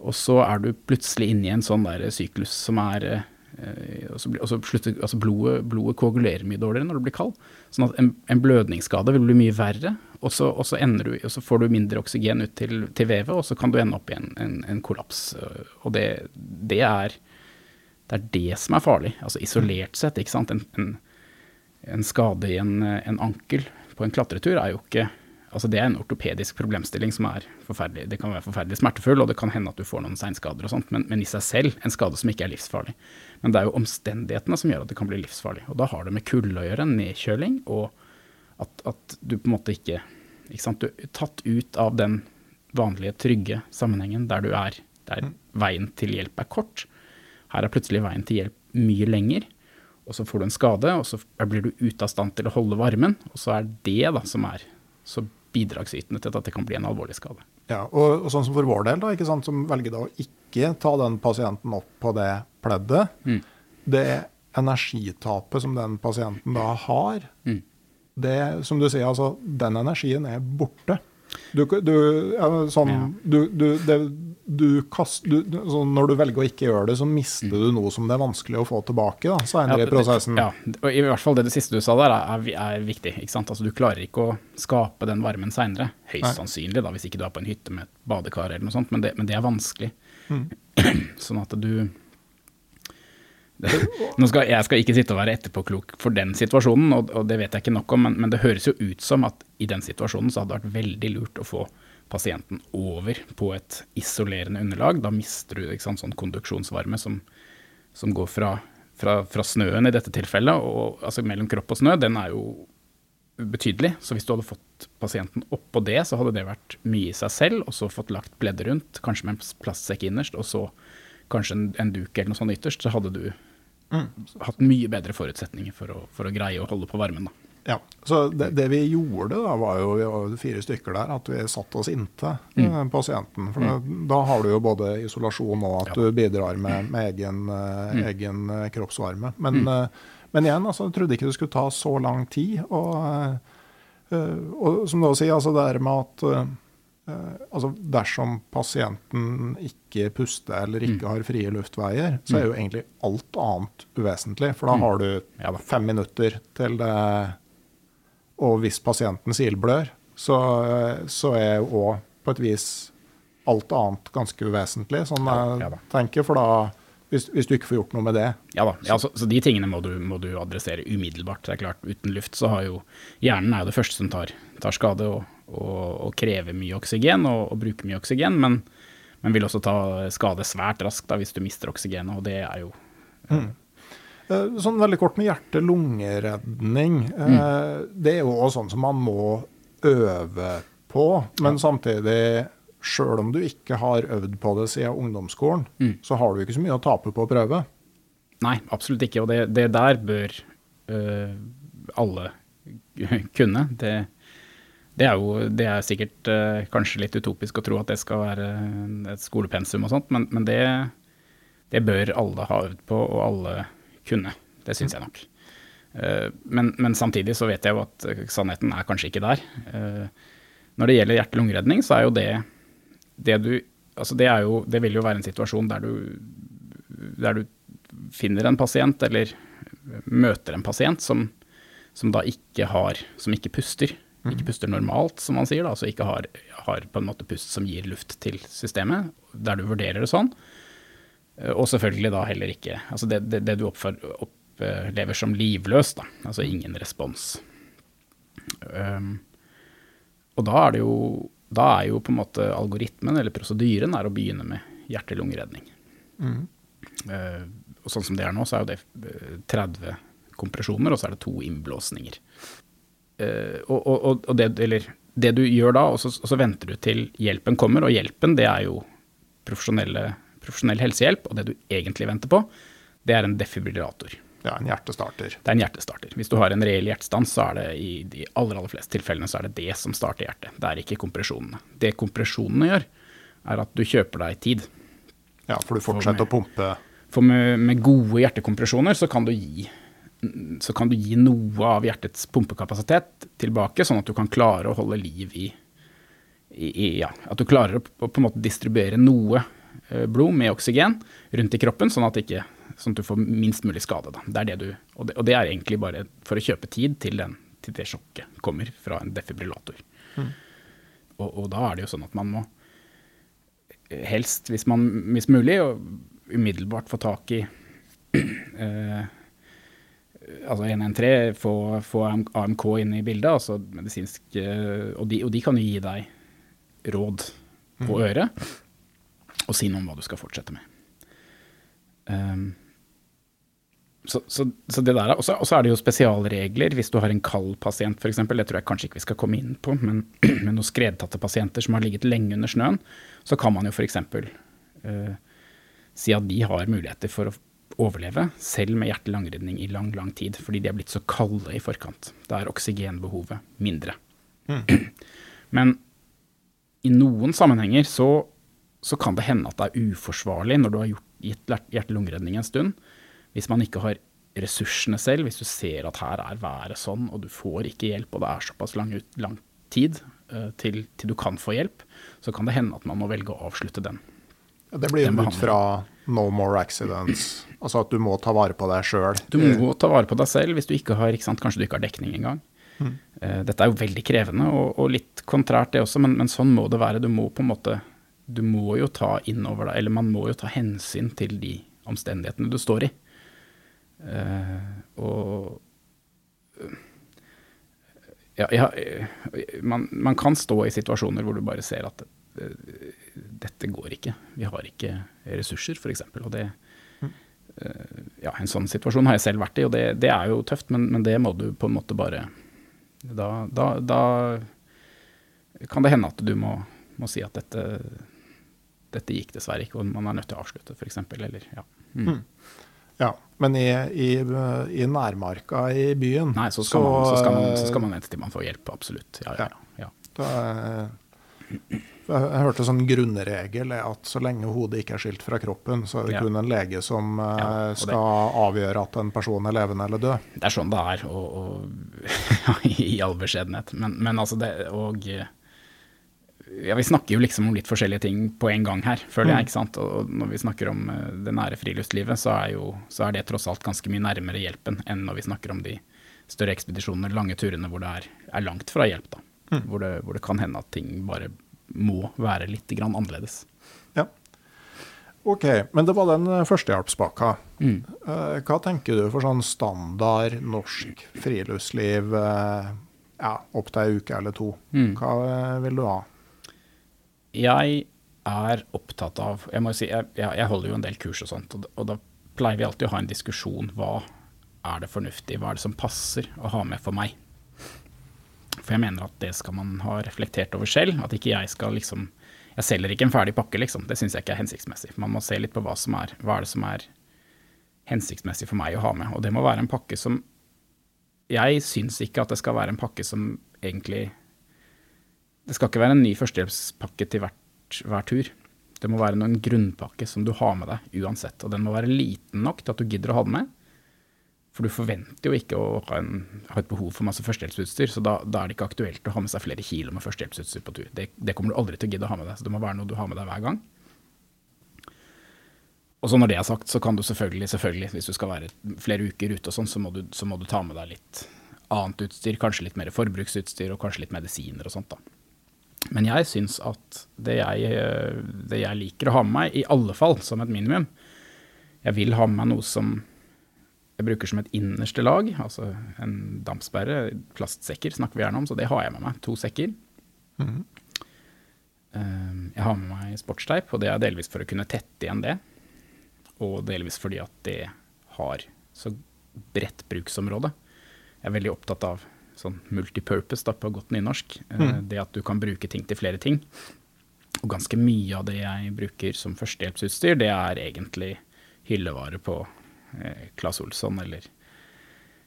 S3: og så, er du plutselig inne i en sånn der syklus som er og så, og så slutter, altså blodet, blodet, koagulerer mye dårligere når du blir kald. Sånn at en, en blødningsskade vil bli mye verre, og så, og så, du, og så får du mindre oksygen ut til, til, vevet, og så kan du ende opp i en, en, en kollaps. Og det, det, er, det, er, det som er farlig. Altså isolert sett, ikke sant. En, en skade i en, ankel på en klatretur er jo ikke Altså det er en ortopedisk problemstilling som er forferdelig. Det kan være forferdelig smertefull, og det kan hende at du får noen seinskader og sånt, men, men, i seg selv en skade som ikke er livsfarlig. Men det er jo omstendighetene som gjør at det kan bli livsfarlig. Og da har det med kulde å gjøre, nedkjøling, og at, at, du på en måte ikke Ikke sant. Du er tatt ut av den vanlige, trygge sammenhengen der du er, der veien til hjelp er kort. Her er plutselig veien til hjelp mye lenger. Og så får du en skade, og så blir du ute av stand til å holde varmen. Og så er det da som er så bidragsytende til at det kan bli en alvorlig skade.
S2: Ja, og, og sånn som for vår del, da, ikke sant, som velger da å ikke ta den pasienten opp på det pleddet,
S3: mm.
S2: det energitapet som den pasienten da har,
S3: mm.
S2: Det, som du sier, altså, den energien er borte. Du, du, sånn,
S3: ja.
S2: du, du, det, kast, sånn, når du velger å ikke gjøre det, så mister du noe som det er vanskelig å få tilbake da, senere
S3: ja,
S2: i prosessen.
S3: Ja, og i hvert fall det, det siste du sa der er, er viktig. ikke sant? Altså, du klarer ikke å skape den varmen seinere. Høyst Nei. sannsynlig, da, hvis ikke du er på en hytte med et badekar eller noe sånt, men det, men det er vanskelig. Mm. sånn at du skal, jeg skal ikke sitte og være etterpåklok for den situasjonen, og, og, det vet jeg ikke nok om, men, men, det høres jo ut som at i den situasjonen så hadde det vært veldig lurt å få pasienten over på et isolerende underlag. Da mister du sant, sånn konduksjonsvarme som, som går fra, fra, fra, snøen i dette tilfellet, og altså mellom kropp og snø, den er jo betydelig. Så hvis du hadde fått pasienten oppå det, så hadde det vært mye i seg selv, og så fått lagt pleddet rundt, kanskje med en plastsekk innerst, og så kanskje en, en duk eller noe sånt ytterst, så hadde du mm. hatt mye bedre forutsetninger for å, for å, greie å holde på varmen. da.
S2: Ja, så det, det, vi gjorde, da, var jo vi var fire stykker der, at vi satte oss inntil mm. pasienten. For mm. da, har du jo både isolasjon og at ja. du bidrar med, med egen, mm. egen, kroppsvarme. Men, uh, men igjen, altså, jeg trodde ikke det skulle ta så lang tid. Og, og som du sier, altså det er med at eh, altså dersom pasienten ikke puster eller ikke har frie luftveier, så er jo egentlig alt annet uvesentlig. For da har du fem minutter til det Og hvis pasienten sildblør, så, så er jo òg på et vis alt annet ganske uvesentlig, sånn jeg
S3: ja ja
S2: tenker. For da, hvis, hvis du ikke får gjort noe med det,
S3: Ja da, ja, så, så de tingene må du, må du adressere umiddelbart. Det er klart, Uten luft så har jo hjernen er jo det første som tar, tar skade og, og, og krever mye oksygen og, og bruker mye oksygen, men, men vil også ta skade svært raskt da, hvis du mister oksygenet, og det er jo
S2: mm. Sånn veldig kort med hjerte-lungeredning. Mm. Det er jo også sånn som man må øve på. Men samtidig, sjøl om du ikke har øvd på det siden ungdomsskolen, så har du ikke så mye å tape på å prøve.
S3: Nei, absolutt ikke. Og det, det der bør øh, alle kunne. Det, det, er jo det er sikkert øh, kanskje litt utopisk å tro at det skal være et skolepensum og sånt, men, men det, det bør alle ha øvd på, og alle kunne. Det syns jeg nok. Eh, men, men samtidig så vet jeg jo at eh, sannheten er kanskje ikke der. Eh, når det gjelder hjerte-lungeredning, så er jo det det du Altså det er jo Det vil jo være en situasjon der du der du finner en pasient, eller møter en pasient som, som da ikke har Som ikke puster. Ikke puster normalt, som man sier. da, Altså ikke har, har på en måte pust som gir luft til systemet, der du vurderer det sånn. Eh, Og selvfølgelig da heller ikke Altså det, det, det du opplever som livløs, da. Altså ingen respons. Um, og da er det jo Da er jo på en måte algoritmen, eller prosedyren, er å begynne med hjerte-lungeredning. Uh, og sånn som det er nå, så er jo det eh, 30 kompresjoner, og så er det to innblåsninger. Eh, og, og, og- det, eller, det du gjør da, og så, og så venter du til hjelpen kommer, og hjelpen det er jo profesjonell helsehjelp, og det du egentlig venter på, det er en defibrillator.
S2: Det er en hjertestarter.
S3: Det er en hjertestarter. Hvis du har en reell hjertestans, så er det i de aller, aller fleste tilfellene så er det det som starter hjertet. Det er ikke kompresjonene. Det kompresjonene gjør, er at du kjøper deg tid.
S2: Ja, for du fortsetter å pumpe.
S3: For med, med gode hjertekompresjoner så kan du gi så kan du gi noe av hjertets pumpekapasitet tilbake, sånn at du kan klare å holde liv i, i, i ja, At du klarer å, å på en måte distribuere noe eh, blod med oksygen rundt i kroppen, sånn at, ikke, sånn at du får minst mulig skade. Det er det du, og, det, og det er egentlig bare for å kjøpe tid til, den, til det sjokket kommer fra en defibrillator. Og, og da er det jo sånn at man må helst, hvis, man, hvis mulig, og umiddelbart få tak i eh, altså 113, få, få AMK inn i bildet, altså medisinsk eh, og, de, og de kan jo gi deg råd på øret og si noe om hva du skal fortsette med. Um, så, så, så det der, er- Og så og så er det jo spesialregler hvis du har en kald pasient f.eks. Det tror jeg kanskje ikke vi skal komme inn på, men med noen skredtatte pasienter som har ligget lenge under snøen, så kan man jo f.eks. Uh, si at de har muligheter for å overleve, selv med hjerte-langredning i lang, lang tid, fordi de er blitt så kalde i forkant. Da er oksygenbehovet mindre. Men i noen sammenhenger så, så kan det hende at det er uforsvarlig når du har gjort, gitt hjerte-lungeredning en stund, hvis man ikke har ressursene selv, hvis du ser at her er været sånn, og du får ikke hjelp, og det er såpass lang, lang tid uh, til, til du kan få hjelp, så kan det hende at man må velge å avslutte den.
S2: Det blir jo ut fra no more accidents. Altså at du må ta vare på deg sjøl.
S3: Du må ta vare på deg selv hvis du ikke har, ikke sant? kanskje du ikke har dekning engang. Eh, Dette er jo veldig krevende og, og litt kontrært det også, men, men sånn må det være. Du må på en måte, du må jo ta innover deg, eller man må jo ta hensyn til de omstendighetene du står i. Uh, og ja, ja, man, man kan stå i situasjoner hvor du bare ser at dette går ikke. Vi har ikke ressurser, f.eks. Og det, eh, ja, en sånn situasjon har jeg selv vært i, og det, det er jo tøft, men, men det må du på en måte bare Da, da, da kan det hende at du må, må si at dette, dette gikk dessverre ikke, og man er nødt til å avslutte, f.eks. Eller ja. Mm.
S2: Ja, men i, i, i nærmarka i byen
S3: Nei, så skal, man, så, skal man, så skal man vente til man får hjelp, absolutt. Ja, ja, ja, ja.
S2: Da, jeg, hørte sånn grunnregel at så lenge hodet ikke er skilt fra kroppen, så er det
S3: Ja.
S2: kun en lege som eh,
S3: Ja, skal det-
S2: avgjøre at en person er levende eller død.
S3: Det er sånn det er, og, og i all beskjedenhet. Men, men altså det Og eh, ja, Vi snakker jo liksom om litt forskjellige ting på en gang her, føler
S2: Mm.
S3: jeg. ikke sant? Og når vi snakker om eh, det nære friluftslivet, så er, jo, så er det tross alt ganske mye nærmere hjelpen enn når vi snakker om de større ekspedisjonene, lange turene hvor det er, er langt fra hjelp. da.
S2: Mm.
S3: Hvor, det, hvor det kan hende at ting bare må være litt grann annerledes.
S2: Ja. OK, men det var den eh, førstehjelpspakka.
S3: Mm.
S2: Eh, Hva tenker du for sånn standard norsk friluftsliv eh, ja, opp til ei uke eller to?
S3: Mm.
S2: Hva vil du ha?
S3: Jeg er opptatt av Jeg må jo si, jeg jeg holder jo en del kurs og sånt, og, og da pleier vi alltid å ha en diskusjon. Hva er det fornuftig, hva er det som passer å ha med for meg? For jeg mener at det skal man ha reflektert over selv. At ikke jeg skal liksom Jeg selger ikke en ferdig pakke, liksom. Det syns jeg ikke er hensiktsmessig. Man må se litt på hva som er Hva er det som er hensiktsmessig for meg å ha med. Og det må være en pakke som Jeg syns ikke at det skal være en pakke som egentlig det skal ikke være en ny førstehjelpspakke til hvert, hver tur. Det må være en grunnpakke som du har med deg uansett. Og den må være liten nok til at du gidder å ha den med. For du forventer jo ikke å ha, en, ha et behov for masse førstehjelpsutstyr, så da, da er det ikke aktuelt å ha med seg flere kilo med førstehjelpsutstyr på tur. Det, det kommer du aldri til å gidde å ha med deg, så det må være noe du har med deg hver gang. Og så når det er sagt, så kan du selvfølgelig, selvfølgelig hvis du skal være flere uker ute og sånn, så, så må du ta med deg litt annet utstyr, kanskje litt mer forbruksutstyr og kanskje litt medisiner og sånt da. Men jeg syns at det jeg, det jeg liker å ha med meg, i alle fall som et minimum Jeg vil ha med meg noe som jeg bruker som et innerste lag, altså en dampsperre, plastsekker snakker vi gjerne om, så det har jeg med meg. To sekker. Eh, Jeg har med meg sportsteip, og det er delvis for å kunne tette igjen det. Og delvis fordi at det har så bredt bruksområde. Jeg er veldig opptatt av sånn multipurpose da, på godt nynorsk.
S2: Mm.
S3: Det at du kan bruke ting til flere ting. Og ganske mye av det jeg bruker som førstehjelpsutstyr, det er egentlig hyllevare på Claes Olsson eller,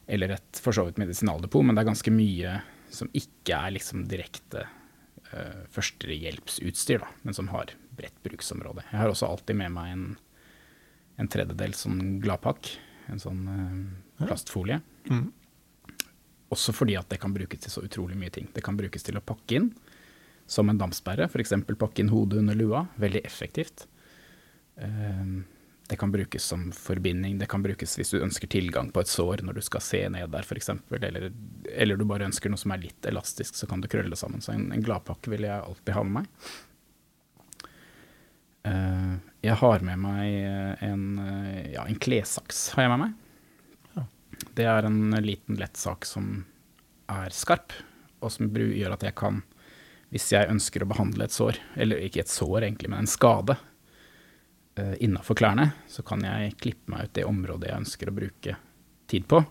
S3: eller et for så vidt medisinaldepot, men det er ganske mye som ikke er liksom direkte uh, førstehjelpsutstyr, da, men som har bredt bruksområde. Jeg har også alltid med meg en, en tredjedel sånn gladpakk, en sånn uh, plastfolie.
S2: Mm.
S3: Også fordi at det kan brukes til så utrolig mye ting. Det kan brukes til å pakke inn som en dampsperre, f.eks. pakke inn hodet under lua. Veldig effektivt. Eh, Det kan brukes som forbinding, det kan brukes hvis du ønsker tilgang på et sår når du skal se ned der f.eks., eller, eller du bare ønsker noe som er litt elastisk, så kan du krølle det sammen. Så en, en gladpakke vil jeg alltid ha med meg. Uh, Jeg har med meg en, eh, ja, en klessaks, har jeg med meg. Det er en liten, lett sak som er skarp, og som gjør at jeg kan, hvis jeg ønsker å behandle et sår, eller ikke et sår egentlig, men en skade, uh, innafor klærne, så kan jeg klippe meg ut det området jeg ønsker å bruke tid på.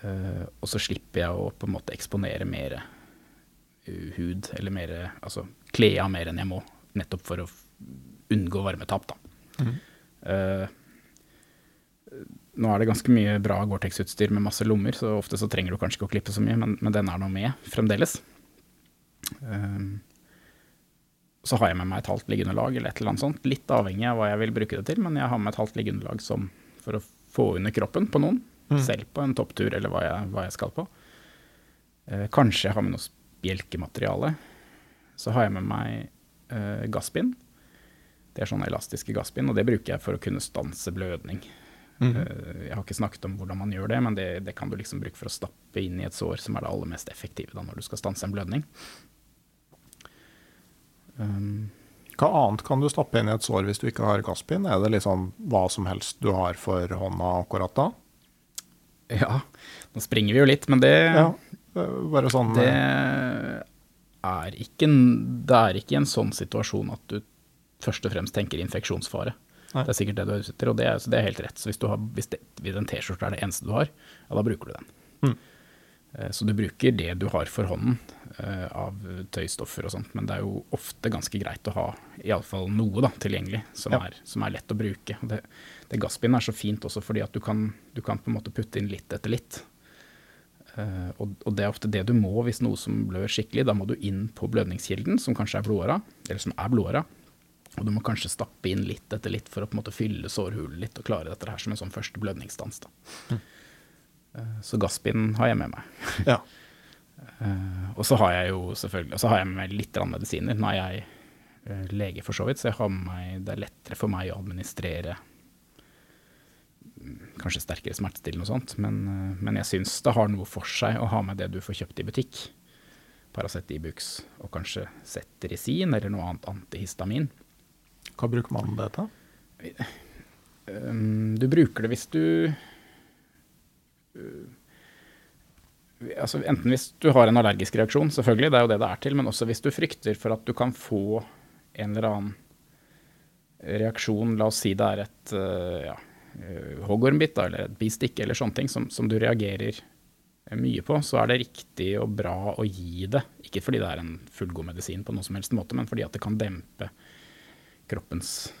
S3: Uh, og så slipper jeg å på en måte eksponere mer uh, hud, eller mer Altså kle av mer enn jeg må, nettopp for å unngå varmetap, da. Eh, nå er det ganske mye bra Gore-Tex-utstyr med masse lommer, så ofte så trenger du kanskje ikke å klippe så mye, men, men den er nå med fremdeles. Um, så har jeg med meg et halvt liggeunderlag eller et eller annet sånt, litt avhengig av hva jeg vil bruke det til, men jeg har med et halvt liggeunderlag som for å få under kroppen på noen, selv på en topptur eller hva jeg, hva jeg skal på. Eh, kanskje jeg har med noe bjelkemateriale. Så har jeg med meg eh, gassbind. Det er sånne elastiske gassbind, og det bruker jeg for å kunne stanse blødning.
S2: Mm.
S3: Eh, Jeg har ikke snakket om hvordan man gjør det, men det, det kan du liksom bruke for å stappe inn i et sår, som er det aller mest effektive da, når du skal stanse en blødning. Um,
S2: Hva annet kan du stappe inn i et sår hvis du ikke har gasspinn? Er det liksom hva som helst du har for hånda akkurat da?
S3: ja, nå springer vi jo litt, men det,
S2: Ja, bare sånn
S3: det
S2: eh,
S3: er ikke Det er ikke en sånn situasjon at du først og fremst tenker infeksjonsfare.
S2: Nei.
S3: Det er sikkert det du er ute etter, og det er, så det er helt rett. Så hvis, du har, hvis, det, hvis en T-skjorte er det eneste du har, ja, da bruker du den.
S2: Mm.
S3: Eh, Så du bruker det du har for hånden av tøystoffer og sånt, men det er jo ofte ganske greit å ha iallfall noe da, tilgjengelig som,
S2: Ja.
S3: er, som er lett å bruke. Det, det gassbindet er så fint også fordi at du kan, du kan på en måte putte inn litt etter litt. Uh, og, og det er ofte det du må hvis noe som blør skikkelig. Da må du inn på blødningskilden, som kanskje er blodåra, eller som er blodåra. Og du må kanskje stappe inn litt etter litt for å på en måte fylle sårhulen litt og klare dette her som en sånn første blødningsstans. Da. Eh, Så gassbind har jeg med meg.
S2: Ja.
S3: Eh, og så har jeg jo selvfølgelig Og så har jeg med meg litt medisiner. Nå er jeg eh, lege, for så vidt, så jeg har med meg, det er lettere for meg å administrere mm, kanskje sterkere smertestillende og sånt. Men, eh, men jeg syns det har noe for seg å ha med det du får kjøpt i butikk. Paracet Ibux og kanskje Cetirizin eller noe annet antihistamin.
S2: Hva bruker man det til?
S3: Um, du bruker det hvis du altså Enten hvis du har en allergisk reaksjon, selvfølgelig, det er jo det det er til, men også hvis du frykter for at du kan få en eller annen reaksjon, la oss si det er et uh, ja, hoggormbitt eller et bistikk eller sånne ting som, som, du reagerer mye på, så er det riktig og bra å gi det. Ikke fordi det er en fullgod medisin på noen som helst måte, men fordi at det kan dempe kroppens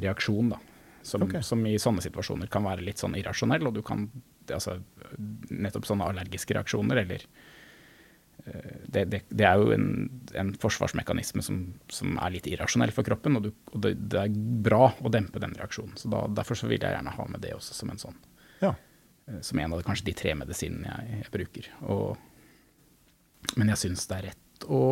S3: reaksjon, da. Som, okay. som, i sånne situasjoner kan være litt sånn irrasjonell, og du kan altså, Nettopp sånne allergiske reaksjoner eller eh, det, det, det, er jo en, en forsvarsmekanisme som, som, er litt irrasjonell for kroppen, og, du, og det, det, er bra å dempe den reaksjonen. Så da, Derfor så vil jeg gjerne ha med det også som en sånn ja. Eh, som en av de, kanskje de tre medisinene jeg, jeg bruker. Og, men jeg syns det er rett å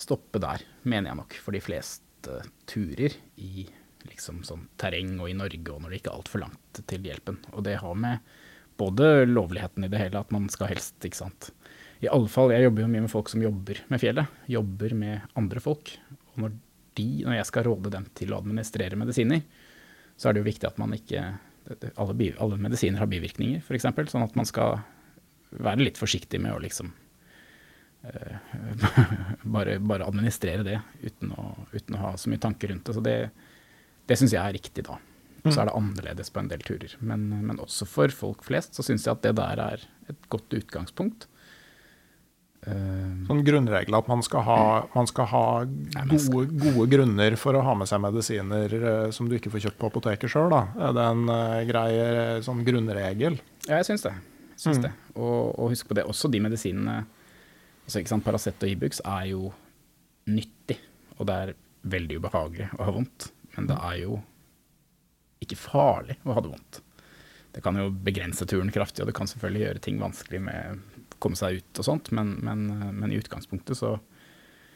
S3: stoppe der, mener jeg nok, for de fleste turer i liksom sånn terreng og i Norge, og når det ikke er altfor langt til hjelpen. Og det har med både lovligheten i det hele, at man skal helst, ikke sant. I alle fall, jeg jobber jo mye med folk som jobber med fjellet, jobber med andre folk. Og når de, når jeg skal råde dem til å administrere medisiner, så er det jo viktig at man ikke Alle, alle medisiner har bivirkninger, f.eks., sånn at man skal være litt forsiktig med å liksom uh, bare, bare, administrere det uten å, uten å, ha så mye tanker rundt det. Så det, det syns jeg er riktig, da. Så er det annerledes på en del turer. Men, men også for folk flest så syns jeg at det der er et godt utgangspunkt.
S2: Uh, sånn grunnregel at man skal ha, man skal ha gode, gode, grunner for å ha med seg medisiner uh, som du ikke får kjøpt på apoteket sjøl, da. Er det en greie, grei sånn grunnregel?
S3: Ja, jeg syns det. Jeg syns mm. det. Og, og, husk på det, også de medisinene altså Paracet og Ibux er jo nyttig, og det er veldig ubehagelig å ha vondt. Men det er jo ikke farlig å ha det vondt. Det kan jo begrense turen kraftig, og det kan selvfølgelig gjøre ting vanskelig med å komme seg ut og sånt, men, men, men i utgangspunktet så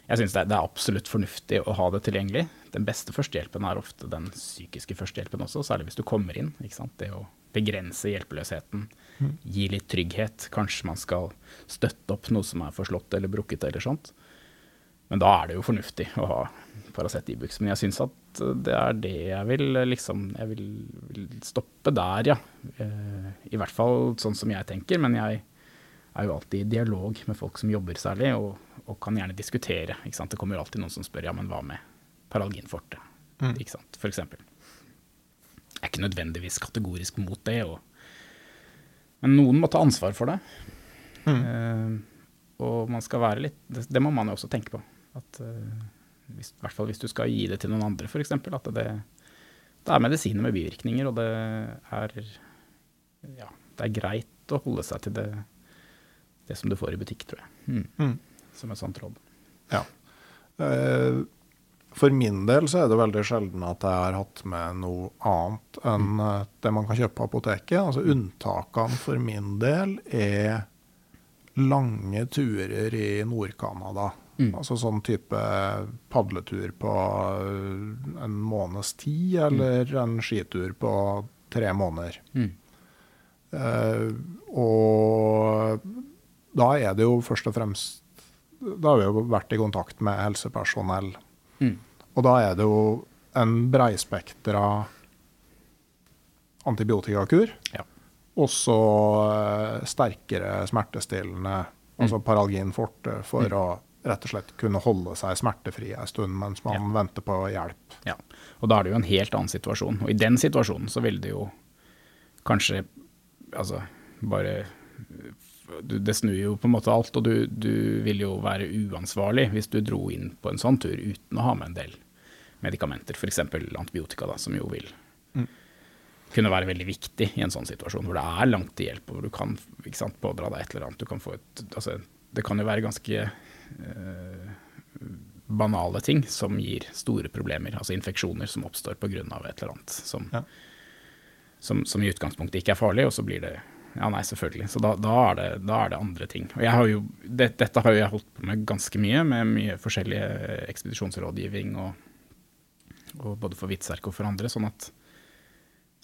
S3: Jeg syns det, det, er absolutt fornuftig å ha det tilgjengelig. Den beste førstehjelpen er ofte den psykiske førstehjelpen også, særlig hvis du kommer inn. Det å begrense hjelpeløsheten, mm. gi litt trygghet. Kanskje man skal støtte opp noe som er forslått eller brukket eller sånt. Men da er det jo fornuftig å ha Paracet Ibux. Men jeg syns at det er det jeg vil liksom Jeg vil, vil, stoppe der, ja. Eh, I hvert fall sånn som jeg tenker. Men jeg er jo alltid i dialog med folk som jobber særlig, og, og kan gjerne diskutere. Ikke sant? Det kommer alltid noen som spør ja, men hva med paralginforte, mm. ikke sant, for eksempel. Jeg er ikke nødvendigvis kategorisk mot det, og, men noen må ta ansvar for det. Mm. Uh, og man skal være litt det, det, må man jo også tenke på. At uh, hvis, I hvert fall hvis du skal gi det til noen andre, f.eks. At det, det, er medisiner med bivirkninger, og det er, ja, det er greit å holde seg til det, det som du får i butikk, tror jeg. Mm. Mm. Som et sånt råd.
S2: Ja. Eh, for min del så er det veldig sjelden at jeg har hatt med noe annet enn mm. Eh, det man kan kjøpe på apoteket. Altså Unntakene for min del er lange turer i Nord-Canada. Mm. Altså sånn type padletur på eh, en måneds tid, eller mm. en skitur på tre måneder. Mm. Uh, og da er det jo først og fremst Da har vi jo vært i kontakt med helsepersonell. Mm. Og da er det jo en breispektra antibiotikakur. Ja. Også uh, sterkere smertestillende, altså mm. Paralgin forte, for mm. å rett og slett kunne holde seg smertefri en stund mens man ja. venter på hjelp.
S3: Ja, og da er det jo en helt annen situasjon. Og i den situasjonen så vil det jo kanskje altså bare Det snur jo på en måte alt, og du, du vil jo være uansvarlig hvis du dro inn på en sånn tur uten å ha med en del medikamenter, f.eks. antibiotika, da, som jo vil mm. kunne være veldig viktig i en sånn situasjon hvor det er langt til hjelp, og hvor du kan sant, pådra deg et eller annet. Du kan få et, altså, det kan jo være ganske banale ting som gir store problemer, altså infeksjoner som oppstår pga. et eller annet som, ja. som, som, i utgangspunktet ikke er farlig, og så blir det ja, nei, selvfølgelig. Så da, da, er det, da, er det, andre ting. Og jeg har jo, det, dette har jo jeg holdt på med ganske mye, med mye forskjellig ekspedisjonsrådgivning og, og både for Hvitserk og for andre. sånn at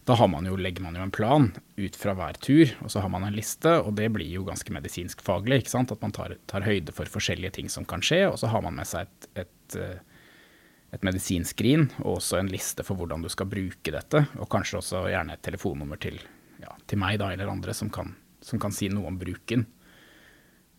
S3: da man jo, legger man jo en plan ut fra hver tur, og så har man en liste, og det blir jo ganske medisinsk faglig. ikke sant? At man tar, tar høyde for forskjellige ting som kan skje, og så har man med seg et, et, eh, et medisinskrin og også en liste for hvordan du skal bruke dette, og kanskje også gjerne et telefonnummer til, ja, til meg da, eller andre som kan, som kan, si noe om bruken,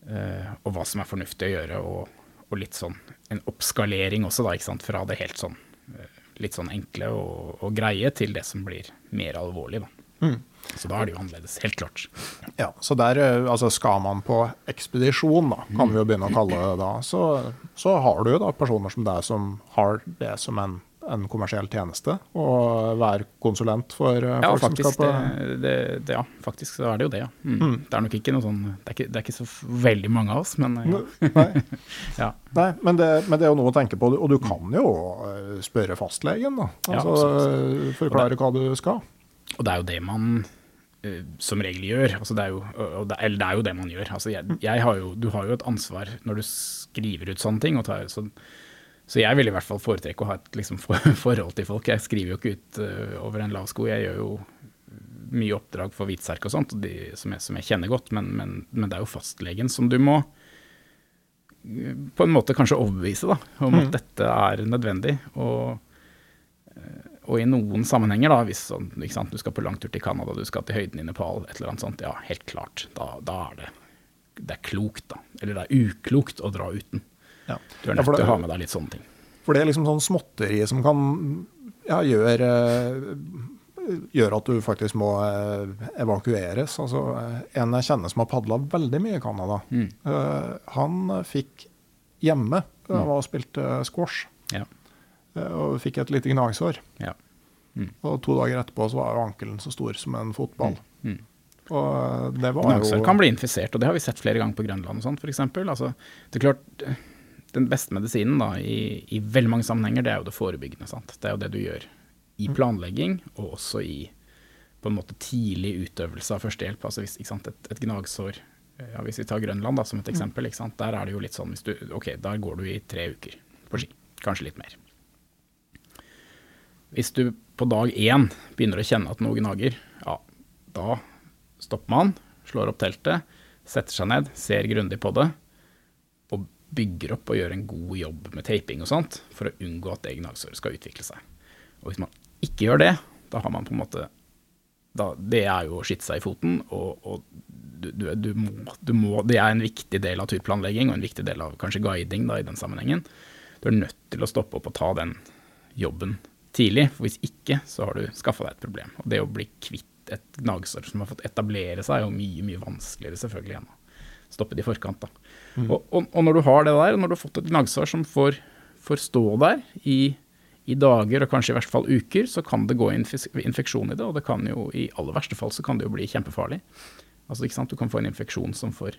S3: uh, og hva som er fornuftig å gjøre, og, og, litt sånn en oppskalering også, da, ikke sant, fra det helt sånn uh, litt sånn enkle og, og, greie til det som blir mer alvorlig. Da. Mm. Så da er det jo annerledes, helt klart.
S2: Ja, så der, eh, altså Skal man på ekspedisjon, da, kan vi jo begynne å kalle det da, så, så har du jo da personer som deg som har det som en en kommersiell tjeneste å være konsulent for eh, ja, folk
S3: faktisk, som skal på det, det, det, Ja, faktisk så er det jo det, ja. Mm. Mm. Det er nok ikke noe sånn det er ikke, det er ikke, så veldig mange av oss, men ja.
S2: Nei, ja. Nei men, det, men, det, er jo noe å tenke på. Og du kan jo eh, spørre fastlegen, da. Altså ja, forklare hva du skal.
S3: Og det er jo det man som regel gjør. Altså det er jo, eller det er jo det man gjør. Altså jeg, jeg har jo, du har jo et ansvar når du skriver ut sånne ting. og tar, så så jeg vil i hvert fall foretrekke å ha et liksom, forhold til folk. Jeg skriver jo ikke ut uh, over en lav sko. Jeg gjør jo mye oppdrag for Hvitserk og sånt, de, som, jeg, som, jeg, kjenner godt, men, men, men, det er jo fastlegen som du må uh, på en måte kanskje overbevise da, om at mm. dette er nødvendig. Og, uh, og, i noen sammenhenger, da, hvis sånn, sant, du skal på langtur til Canada, du skal til høyden i Nepal, et eller annet sånt, ja, helt klart, da, da er det, det er klokt, da. Eller det er uklokt å dra uten. Ja. Du er nødt til å ha med deg litt sånne ting.
S2: For det er liksom sånn småtteri som kan ja, gjøre gjør at du faktisk må eh, evakueres. Altså, en jeg kjenner som har padla veldig mye i Canada, mm. uh, han fikk hjemme da han mm. var og spilte squash, ja. uh, og fikk et lite gnagsår. Ja. Mm. Og to dager etterpå så var jo ankelen så stor som en fotball. Mm. mm. Og det var
S3: Gnagsår kan bli infisert, og det har vi sett flere ganger på Grønland og sånt, f.eks. Altså, det er klart den beste medisinen da, i, i, veldig mange sammenhenger, det er jo det forebyggende. Sant? Det er jo det du gjør i mm. planlegging, og også i på en måte tidlig utøvelse av førstehjelp. Altså hvis, et, et, gnagsår ja, Hvis vi tar Grønland da, som et mm. eksempel, der er det jo litt sånn hvis du, Ok, der går du i tre uker på ski. Kanskje litt mer. Hvis du på dag én begynner å kjenne at noe gnager, ja, da stopper man, slår opp teltet, setter seg ned, ser grundig på det bygger opp og gjør en god jobb med taping og sånt, for å unngå at det gnagsåret skal utvikle seg. Og hvis man ikke gjør det, da har man på en måte da, Det er jo å skyte seg i foten, og, og du, du, du, må, du, må, Det er en viktig del av turplanlegging, og en viktig del av kanskje guiding da, i den sammenhengen. Du er nødt til å stoppe opp og ta den jobben tidlig, for hvis ikke, så har du skaffa deg et problem. Og det å bli kvitt et gnagsår som har fått etablere seg, er jo mye, mye vanskeligere selvfølgelig enn å stoppe det i forkant. da. Mm. Og, og, og, når du har det der, og når du har fått et gnagsår som får, får stå der i, i, dager og kanskje i verste fall uker, så kan det gå infeksjon i det, og det kan jo i aller verste fall så kan det jo bli kjempefarlig. Altså, ikke sant? Du kan få en infeksjon som får,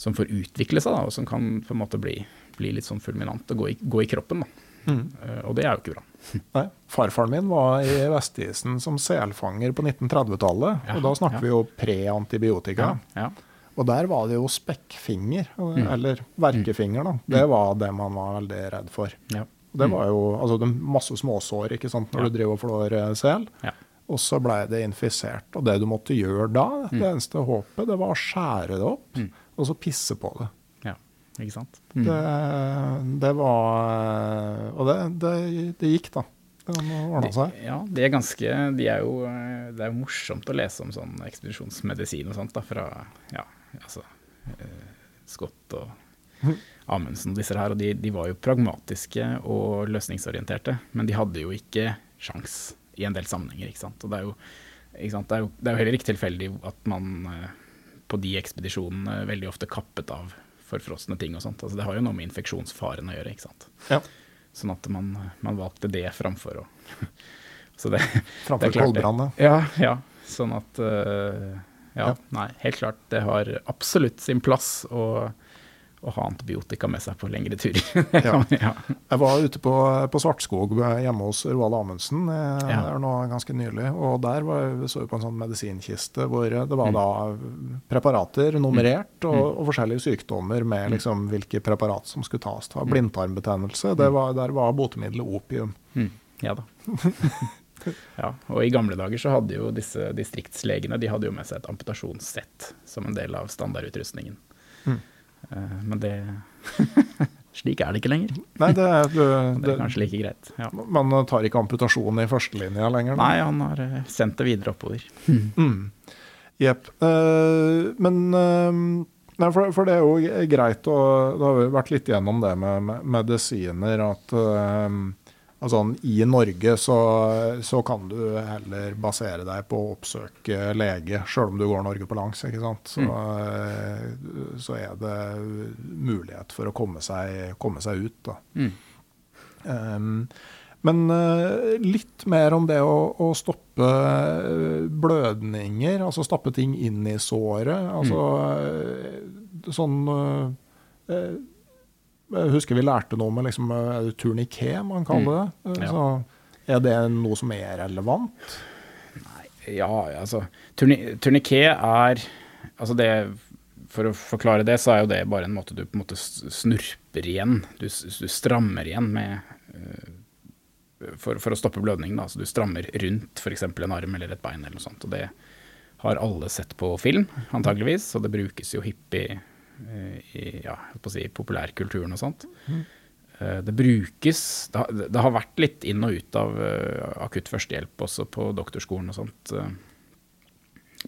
S3: som får utvikle seg, da, og som kan på en måte bli, bli litt sånn fulminant og gå i, gå i kroppen. da. Mm. Uh, og det er jo ikke bra.
S2: Nei, Farfaren min var i Vestisen som selfanger på 1930-tallet. Ja, og da snakker ja. vi jo pre-antibiotika. Ja, ja. Og der var det jo spekkfinger, mm. eller verkefinger, da. Det mm. var det man var veldig redd for. Ja. Det var jo altså, det masse småsår ikke sant, når ja. du driver og flår eh, sel. Ja. Og så blei det infisert. Og det du måtte gjøre da, mm. det eneste håpet, det var å skjære det opp mm. og så pisse på det.
S3: Ja, ikke sant?
S2: Mm. Det, det, var Og det, det, det gikk, da.
S3: De, ja, de er ganske de er jo, Det er jo morsomt å lese om sånn ekspedisjonsmedisin og sånt da, fra ja, altså, eh, Scott og Amundsen og disse her, og de, de, var jo pragmatiske og løsningsorienterte, men de hadde jo ikke sjans i en del sammenhenger. ikke sant? Og det er jo? Det er jo, det er jo heller ikke tilfeldig at man eh, på de ekspedisjonene veldig ofte kappet av forfrosne ting og sånt. Altså, det har jo noe med infeksjonsfaren å gjøre, ikke sant. Ja. Sånn at man, man, valgte det framfor å
S2: det, Framfor koldbrann,
S3: ja. Ja. Sånn at uh, ja, nei, helt klart. Det har absolutt sin plass å, å ha antibiotika med seg på lengre turer.
S2: Ja. Jeg var ute på, på Svartskog hjemme hos Roald Amundsen eh,
S3: Ja.
S2: der nå ganske nylig. Og der var, så vi på en sånn medisinkiste hvor det var
S3: Mm.
S2: da preparater nummerert, og, og forskjellige sykdommer med liksom hvilke preparat som skulle tas. Ta blindtarmbetennelse, det var, der var botemiddelet opium.
S3: Mm, ja da. ja, og i gamle dager så hadde jo disse distriktslegene de hadde jo med seg et amputasjonssett som en del av standardutrustningen.
S2: Mm.
S3: Eh, men det Slik er det ikke lenger.
S2: Nei, det, det,
S3: Det
S2: det,
S3: er kanskje like greit. Ja.
S2: man tar ikke amputasjon i førstelinja lenger.
S3: Nei, han har eh, sendt det videre oppover.
S2: Mm. Jepp. Eh, men uh, nei, for, for det er jo greit, og det har vi vært litt gjennom det med, med medisiner, at eh, altså, i Norge så, så kan du heller basere deg på å oppsøke lege, sjøl om du går Norge på langs. ikke sant? Så, mm. så er det mulighet for å komme seg, komme seg ut. da.
S3: Mm.
S2: Um, men uh, litt mer om det å, å stoppe eh, blødninger, altså stappe ting inn i såret. Altså mm. sånn eh, eh, Jeg husker vi lærte noe liksom, eh, er det turniké man kaller det. Eh,
S3: Mm. Ja.
S2: Så er det noe som er relevant?
S3: Ja, altså turni Turniké er Altså det For å forklare det, så er jo det bare en måte du på en måte snurper igjen. Du, du strammer igjen med øh, for, for å stoppe blødningen. Da. Så du strammer rundt f.eks. en arm eller et bein eller noe sånt. Og det har alle sett på film, antageligvis. Og det brukes jo hyppig i ja, si, populærkulturen og sånt. Mm. Det brukes det har, det har vært litt inn og ut av eh, akutt førstehjelp også på doktorskolen og sånt. eh.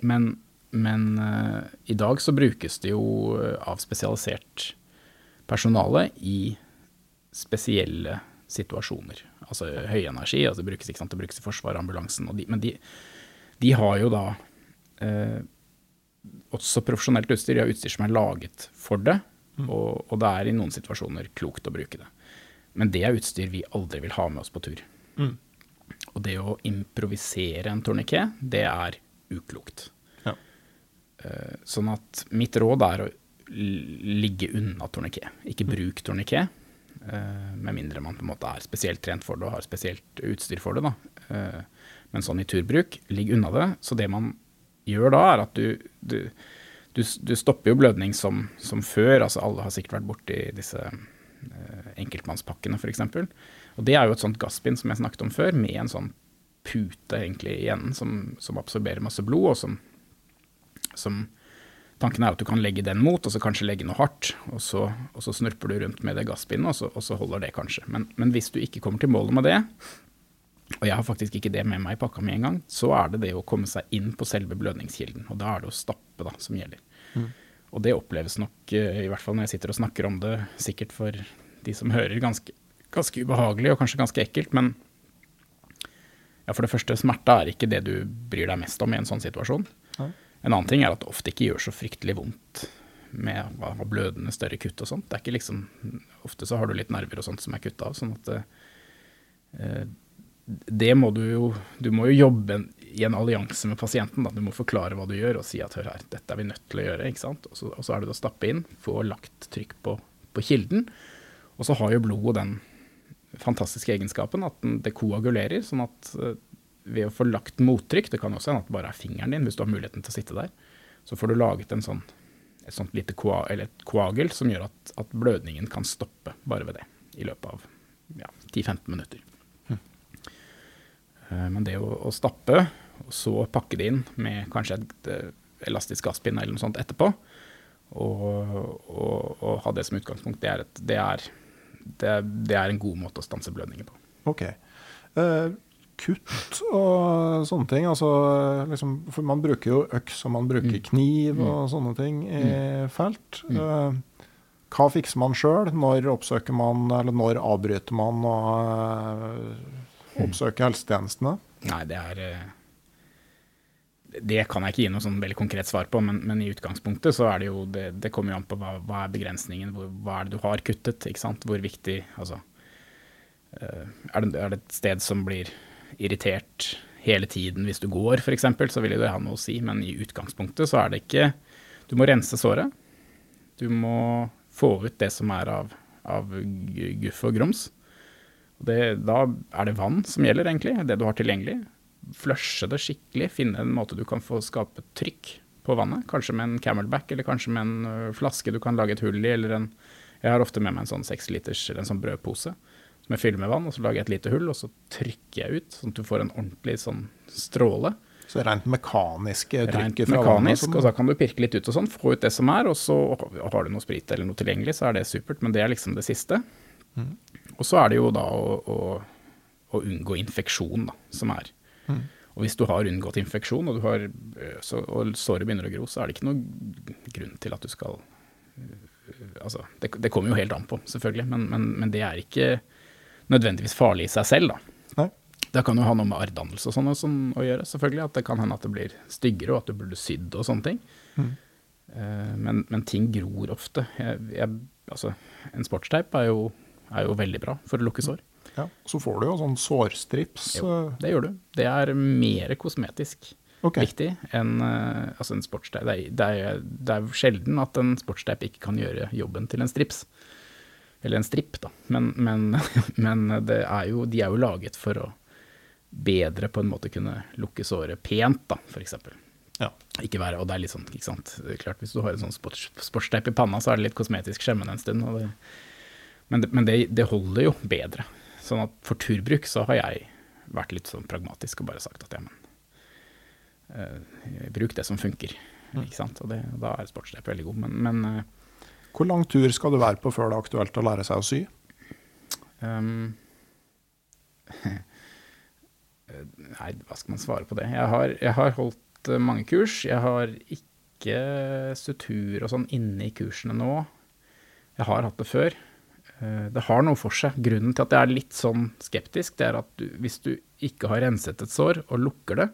S3: Men, men eh, i dag så brukes det jo eh, av spesialisert personale i spesielle situasjoner. Altså høy energi, altså brukes, sant? det brukes i Forsvaret, ambulansen. Og de, men de, de har jo da eh, også profesjonelt utstyr. De har utstyr som er laget for det, og, og det er i noen situasjoner klokt å bruke det. Men det er utstyr vi aldri vil ha med oss på tur.
S2: Mm.
S3: Og det å improvisere en torniké, det er uklokt.
S2: Ja.
S3: Eh, Sånn at mitt råd er å ligge unna torniké. Ikke bruk torniké, eh, med mindre man på en måte er spesielt trent for det og har spesielt utstyr for det. Da. Eh, Men sånn i turbruk, ligg unna det. Så det man gjør da, er at du, du, du, du stopper jo blødning som, som før. Altså alle har sikkert vært borti disse eh, enkeltmannspakkene f.eks. Og det er jo et sånt gassbind som jeg snakket om før, med en sånn pute egentlig i enden som, som absorberer masse blod, og som, som Tanken er at du kan legge den mot, og så kanskje legge noe hardt, og så, og så snurper du rundt med det gassbindet, og så, og så holder det kanskje. Men, men hvis du ikke kommer til målet med det, og jeg har faktisk ikke det med meg i pakka en gang, så er det det å komme seg inn på selve blødningskilden. Og da er det å stappe da, som gjelder. Og det oppleves nok, eh, i hvert fall når jeg sitter og snakker om det, sikkert for de som hører, ganske, ganske ubehagelig og kanskje ganske ekkelt. Men ja, for det første, smerte er ikke det du bryr deg mest om i en sånn situasjon.
S2: Ja.
S3: En annen ting er at det ofte ikke gjør så fryktelig vondt med blødende større kutt og sånt. Det er ikke liksom, Ofte så har du litt nerver og sånt som er kutta av. sånn at eh, det må du jo Du må jo jobbe i en allianse med pasienten. Da. Du må forklare hva du gjør og si at hør her, dette er vi nødt til å gjøre. ikke sant? Og så, og så er det å stappe inn, få lagt trykk på, på kilden. Og så har jo blodet den fantastiske egenskapen at den, det koagulerer. sånn at eh, ved å få lagt mottrykk, det kan også hende at det bare er fingeren din hvis du har muligheten til å sitte der, så får du laget en sånn, et sånt lite koa, et koagel som gjør at, at blødningen kan stoppe bare ved det i løpet av ja, 10-15 minutter. Eh, Men det å, å stappe, og så pakke det inn med kanskje et eh, elastisk gasspinne eller noe sånt etterpå, og, og, og ha det som utgangspunkt, det er, et, det, er, det, er, det er en god måte å stanse blødninger på.
S2: Ok. Uh kutt og sånne ting. Altså, liksom, for man bruker jo øks og man bruker
S3: Mm.
S2: kniv og sånne ting i felt. Eh, hva fikser man sjøl? Når oppsøker man, eller når avbryter man og oppsøke helsetjenestene?
S3: Nei, det er eh, Det kan jeg ikke gi noe sånn veldig konkret svar på, men, men i utgangspunktet så er det jo Det, det kommer jo an på hva, hva er begrensningen, hvor, hva er det du har kuttet, ikke sant. Hvor viktig Altså eh, er det, er det et sted som blir irritert hele tiden hvis du går, f.eks., så vil det ha noe å si, men i utgangspunktet så er det ikke Du må rense såret. Du må få ut det som er av, av guff og grums. Og Det, da er det vann som gjelder, egentlig, det du har tilgjengelig. Flushe det skikkelig, finne en måte du kan få skape trykk på vannet. Kanskje med en camelback, eller kanskje med en flaske du kan lage et hull i, eller en Jeg har ofte med meg en sånn seksliters eller en sånn brødpose som jeg fyller med vann, og så lager jeg et lite hull, og så trykker jeg ut, sånn at du får en ordentlig sånn stråle.
S2: Så rent mekaniske
S3: Rent
S2: trykket fra
S3: mekanisk,
S2: vannet?
S3: og så kan du pirke litt ut og sånn, få ut det som er, og så har du noe sprit eller noe tilgjengelig, så er det supert, men det er liksom det siste. Og så er det jo da å, å, å unngå infeksjon, da, som er. Og hvis du har unngått infeksjon, og, du har, øh, så, og såret begynner å gro, så er det ikke noen grunn til at du skal øh, Altså, det, det kommer jo helt an på, selvfølgelig, men, men, men det er ikke nødvendigvis farlig i seg selv, da.
S2: Nei.
S3: Det kan jo ha noe med arrdannelse og sånn og sånn å gjøre, selvfølgelig. At det kan hende at det blir styggere, og at du burde sydd og sånne ting. Eh, men, men ting gror ofte. Jeg, jeg, altså, en sportsteip er jo, er jo veldig bra for å lukke sår.
S2: Ja, så får du jo sånn sårstrips.
S3: Jo, det gjør du. Det er mer kosmetisk
S2: okay.
S3: viktig enn eh, altså en sportsteip. Det det, det er sjelden at en sportsteip ikke kan gjøre jobben til en strips. Eller en stripp, da. Men, men, men det er jo, de er jo laget for å bedre på en måte kunne lukke såret pent, da, eksempel.
S2: Ja.
S3: Ikke være, og det er litt sånn, ikke sant. Klart, hvis du har en sånn sportsteip i panna, så er det litt kosmetisk skjemmende en stund. Og det, men det, men det, det holder jo bedre. Sånn at for turbruk så har jeg vært litt sånn pragmatisk og bare sagt at ja, men uh, bruk det som funker. Ikke sant? Og det, da er sportsteip veldig god. Men, men uh,
S2: Hvor lang tur skal du være på før det er aktuelt å lære seg å sy?
S3: Um, Nei, hva skal man svare på det? Jeg har, jeg har holdt eh, mange kurs. Jeg har ikke sutur og sånn inne i kursene nå. Jeg har hatt det før. Eh, Det har noe for seg. Grunnen til at jeg er litt sånn skeptisk, det er at du, hvis du ikke har renset et sår og lukker det,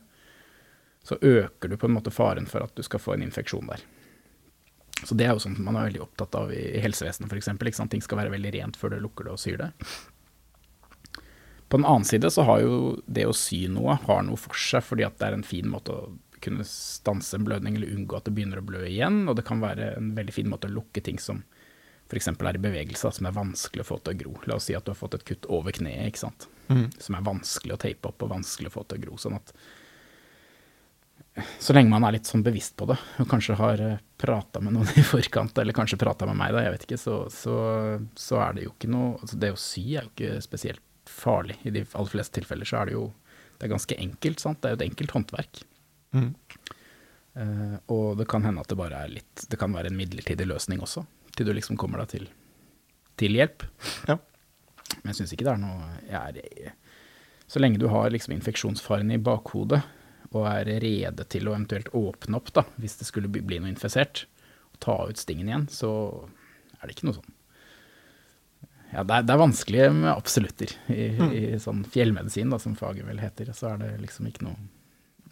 S3: så øker du på en måte faren for at du skal få en infeksjon der. Så det er jo sånt man er veldig opptatt av i helsevesenet f.eks. Ting skal være veldig rent før du lukker det og syr det. På den annen side så har jo det å sy noe har noe for seg, fordi at det er en fin måte å kunne stanse en blødning eller unngå at det begynner å blø igjen. Og det kan være en veldig fin måte å lukke ting som f.eks. er i bevegelse, da, som er vanskelig å få til å gro. La oss si at du har fått et kutt over kneet, ikke sant. Som er vanskelig å tape opp og vanskelig å få til å gro. Sånn at så lenge man er litt sånn bevisst på det, og kanskje har prata med noen i forkant, eller kanskje prata med meg, da, jeg vet ikke, så, så, så er det jo ikke noe altså Det å sy er jo ikke spesielt farlig. I de aller fleste tilfeller så er det jo det er ganske enkelt, sant. Det er jo et enkelt håndverk.
S2: Mm.
S3: Uh, og det kan hende at det bare er litt Det kan være en midlertidig løsning også, til du liksom kommer deg til, til hjelp.
S2: Ja.
S3: Men jeg syns ikke det er noe jeg er, Så lenge du har liksom infeksjonsfaren i bakhodet, og er rede til å eventuelt åpne opp da, hvis det skulle bli noe infisert, og ta ut stingen igjen, så er det ikke noe sånn ja, det er, det er vanskelig med absolutter i, i sånn fjellmedisin, da, som faget vel heter. Så er det liksom ikke noe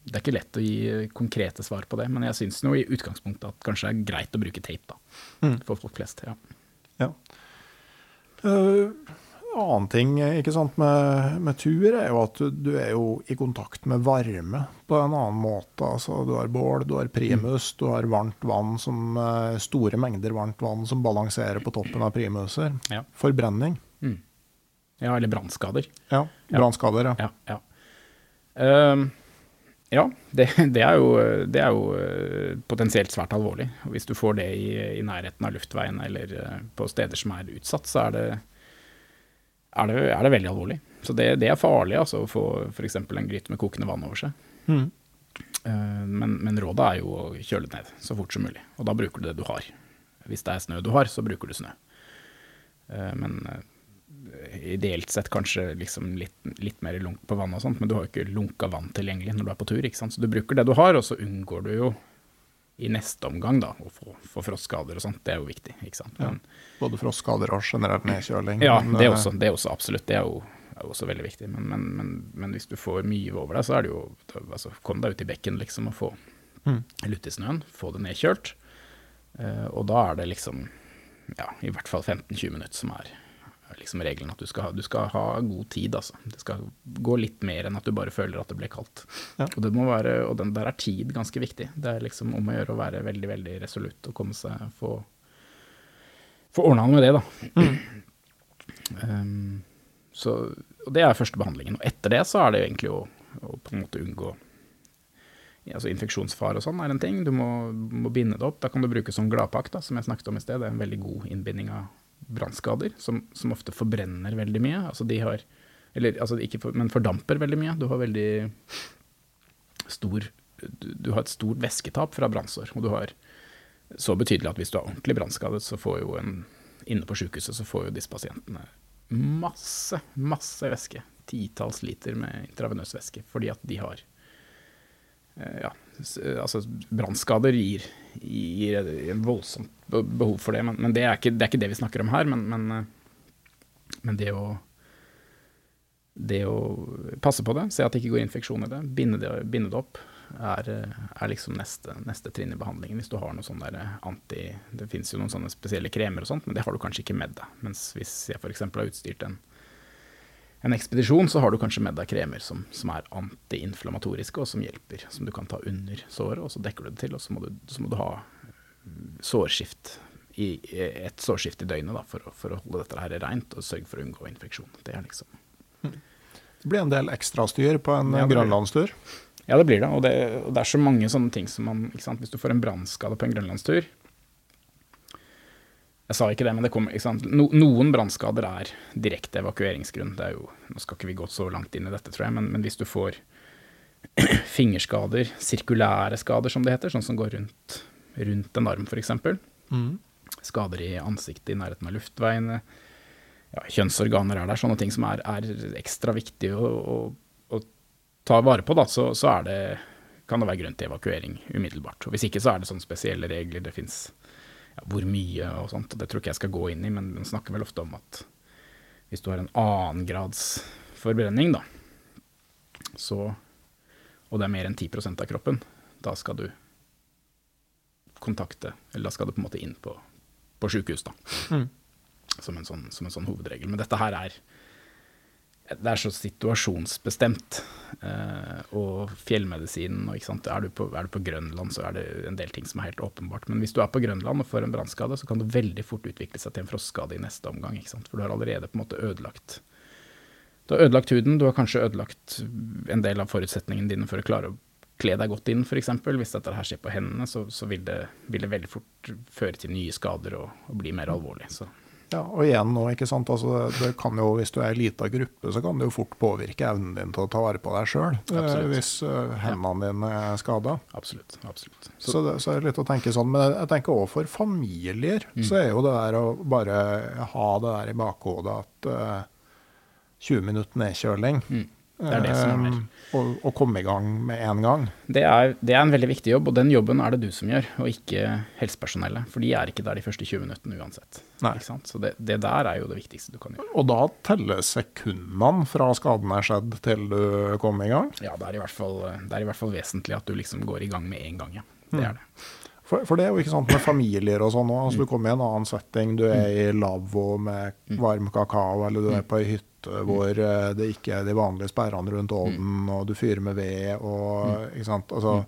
S3: Det er ikke lett å gi konkrete svar på det, men jeg syns i utgangspunktet at kanskje det er greit å bruke tape, da.
S2: Mm.
S3: For folk flest. Ja.
S2: Ja. Uh, annen ting ikke sant, med, med tur er jo at du, du er jo i kontakt med varme på en annen måte. Altså, du har bål, du har primus, du har varmt vann som, eh, store mengder varmt vann som balanserer på toppen av primuser.
S3: Ja.
S2: Forbrenning.
S3: ja, eller brannskader.
S2: Ja. Brannskader, ja.
S3: Ja, ja. Ehm, ja det, det, er jo, det er jo eh, potensielt svært alvorlig. Og hvis du får det i, i nærheten av luftveien eller eh, på steder som er utsatt, så er det, er det, er det veldig alvorlig. Så det, det er farlig altså, å få f.eks. en gryte med kokende vann over seg.
S2: Mhm.
S3: Eh, Men, men rådet er jo å kjøle ned så fort som mulig. Og da bruker du det du har. Hvis det er snø du har, så bruker du snø. Men ideelt sett kanskje liksom litt, litt mer lunk på vann og sånt, men du har jo ikke lunka vann tilgjengelig når du er på tur. ikke sant? Så du bruker det du har, og så unngår du jo i neste omgang da, å få, få frostskader og sånt. Det er jo viktig. ikke sant?
S2: Ja. Både frostskader og generell nedkjøling.
S3: ja,
S2: Men,
S3: det
S2: eh,
S3: er også, det er også absolutt. Det er jo, er også veldig viktig. Men, men, men, men hvis du får mye over deg, så er det jo altså, Kom deg ut i bekken liksom og få
S2: Mm.
S3: lutt i snøen. Få det nedkjølt. Uh, og da er det liksom ja, i hvert fall 15-20 minutter som er liksom regelen. At du skal, ha, du skal ha god tid, altså. Det skal gå litt mer enn at du bare føler at det ble kaldt.
S2: Ja.
S3: Og, det må være, og den der er tid ganske viktig. Det er liksom om å gjøre å være veldig, veldig resolutt og komme seg få få ordna med det, da. Um, så, og det er første behandlingen. Og etter det så er det jo egentlig å, å på en måte unngå altså Infeksjonsfare og sånn er en ting. Du må, må, binde det opp. Da kan du bruke sånn gladpakk, da, som jeg snakket om i sted. Det er en veldig god innbinding av brannskader, som, som, ofte forbrenner veldig mye. Altså de har Eller altså ikke for, men fordamper veldig mye. Du har veldig stor du, du har et stort væsketap fra brannsår. Og du har så betydelig at hvis du er ordentlig brannskadet, så får jo en Inne på sykehuset så får jo disse pasientene masse, masse væske. Titalls liter med intravenøs væske fordi at de har Eh, ja, altså brannskader gir, gir en voldsomt behov for det. Men, men det, er ikke, det, er ikke, det vi snakker om her. Men, men, eh, men det, å, det å passe på det, se at det ikke går infeksjon i det, binde det, binde det opp, er, er, liksom neste, neste, trinn i behandlingen. Hvis du har noe sånn der anti Det fins jo noen sånne spesielle kremer og sånt, men det har du kanskje ikke med deg. Mens hvis jeg f.eks. har utstyrt en en ekspedisjon, så har du kanskje med deg kremer som, som er antiinflamatoriske, og som hjelper. Som du kan ta under såret, og så dekker du det til. Og så må du, så må du ha sårskift i, et sårskift i døgnet da, for, for, å holde dette her rent og sørge for å unngå infeksjon. Det, er liksom.
S2: Det blir en del ekstrastyr på en ja, grønlandstur?
S3: Ja, det blir det. Og, det. og det er så mange sånne ting som man Hvis du får en brannskade på en grønlandstur, jeg sa ikke det, men det kommer, no, noen brannskader er direkte evakueringsgrunn. Det er jo, nå skal ikke vi gå så langt inn i dette, tror jeg, men, men hvis du får fingerskader, sirkulære skader som det heter, sånn som går rundt, rundt en arm f.eks., mm. skader i ansiktet i nærheten av luftveiene, ja, kjønnsorganer er der, sånne ting som er, er ekstra viktige å, å, å, ta vare på, da, så, så det, kan det være grunn til evakuering umiddelbart. Og hvis ikke så er det sånne spesielle regler. Det fins ja, hvor mye og sånt. og Det tror ikke jeg skal gå inn i, men man snakker vel ofte om at hvis du har en annengrads forbrenning, da, så, og det er mer enn 10% av kroppen, da skal du kontakte Eller da skal du på en måte inn på, på sjukehus, da. Mm. Som, en sånn, som en sånn hovedregel. Men dette her er det er så situasjonsbestemt. Uh, og fjellmedisinen og er du, på, er du, på, Grønland, så er det en del ting som er helt åpenbart. Men hvis du er på Grønland og får en brannskade, så kan det veldig fort utvikle seg til en frostskade i neste omgang. For du har allerede på en måte ødelagt Du har ødelagt huden, du har kanskje ødelagt en del av forutsetningene dine for å klare å kle deg godt inn, f.eks. Hvis dette her skjer på hendene, så, så vil, det, vil, det, veldig fort føre til nye skader og, og bli mer alvorlig. Så
S2: ja, og igjen nå, ikke sant. Altså, det kan jo, hvis du er ei lita gruppe, så kan det jo fort påvirke evnen din til å ta vare på deg sjøl. Eh, hvis uh, hendene dine er skada.
S3: Absolutt. absolutt.
S2: Så, så, det, så, er det litt å tenke sånn. Men jeg tenker òg for familier, mm. så er jo det der å bare ha det der i bakhodet at uh, 20 minutter nedkjøling mm.
S3: Det er det som er.
S2: Og, å, komme i gang med en gang.
S3: Det er, det er, en veldig viktig jobb, og den jobben er det du som gjør, og ikke helsepersonellet. For de er ikke der de første 20 minuttene uansett. Så det, det, der er jo det viktigste du kan gjøre.
S2: Og da teller sekundene fra skaden er skjedd til du kommer i gang?
S3: Ja, det er i hvert fall, er i hvert fall vesentlig at du liksom går i gang med en gang, ja. Det mm. er det.
S2: For, for, det er jo ikke sant med familier og sånn òg. Altså, du kommer i en annen setting. Du er i lavvo med mm. varm kakao, eller du er på ei hytte hvor eh, det ikke er de vanlige sperrene rundt ovnen, og du fyrer med ved og ikke sant. Altså,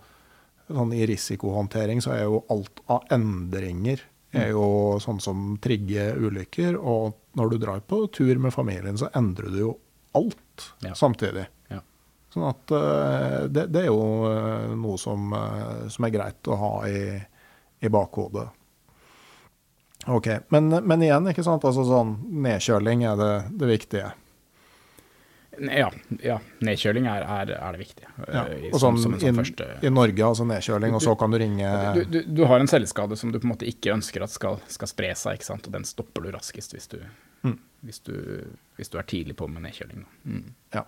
S2: sånn I risikohåndtering så er jo alt av endringer er jo sånn som trigger ulykker. Og når du drar på tur med familien, så endrer du jo alt ja. samtidig. Ja. Sånn at uh, det, det, er jo noe som, som, er greit å ha i, i bakhodet. OK. Men, men, igjen, ikke sant. Altså sånn nedkjøling er det, det viktige.
S3: Ja, ja, nedkjøling er, er, er det viktige.
S2: Ja. Eh, og sånn, sånn in, første... I Norge, altså nedkjøling, og så kan du ringe
S3: du, du, du, har en celleskade som du på en måte ikke ønsker at skal, skal spre seg, ikke sant? og den stopper du raskest hvis du, mm. hvis du, hvis du er tidlig på med nedkjøling. Mm.
S2: Ja.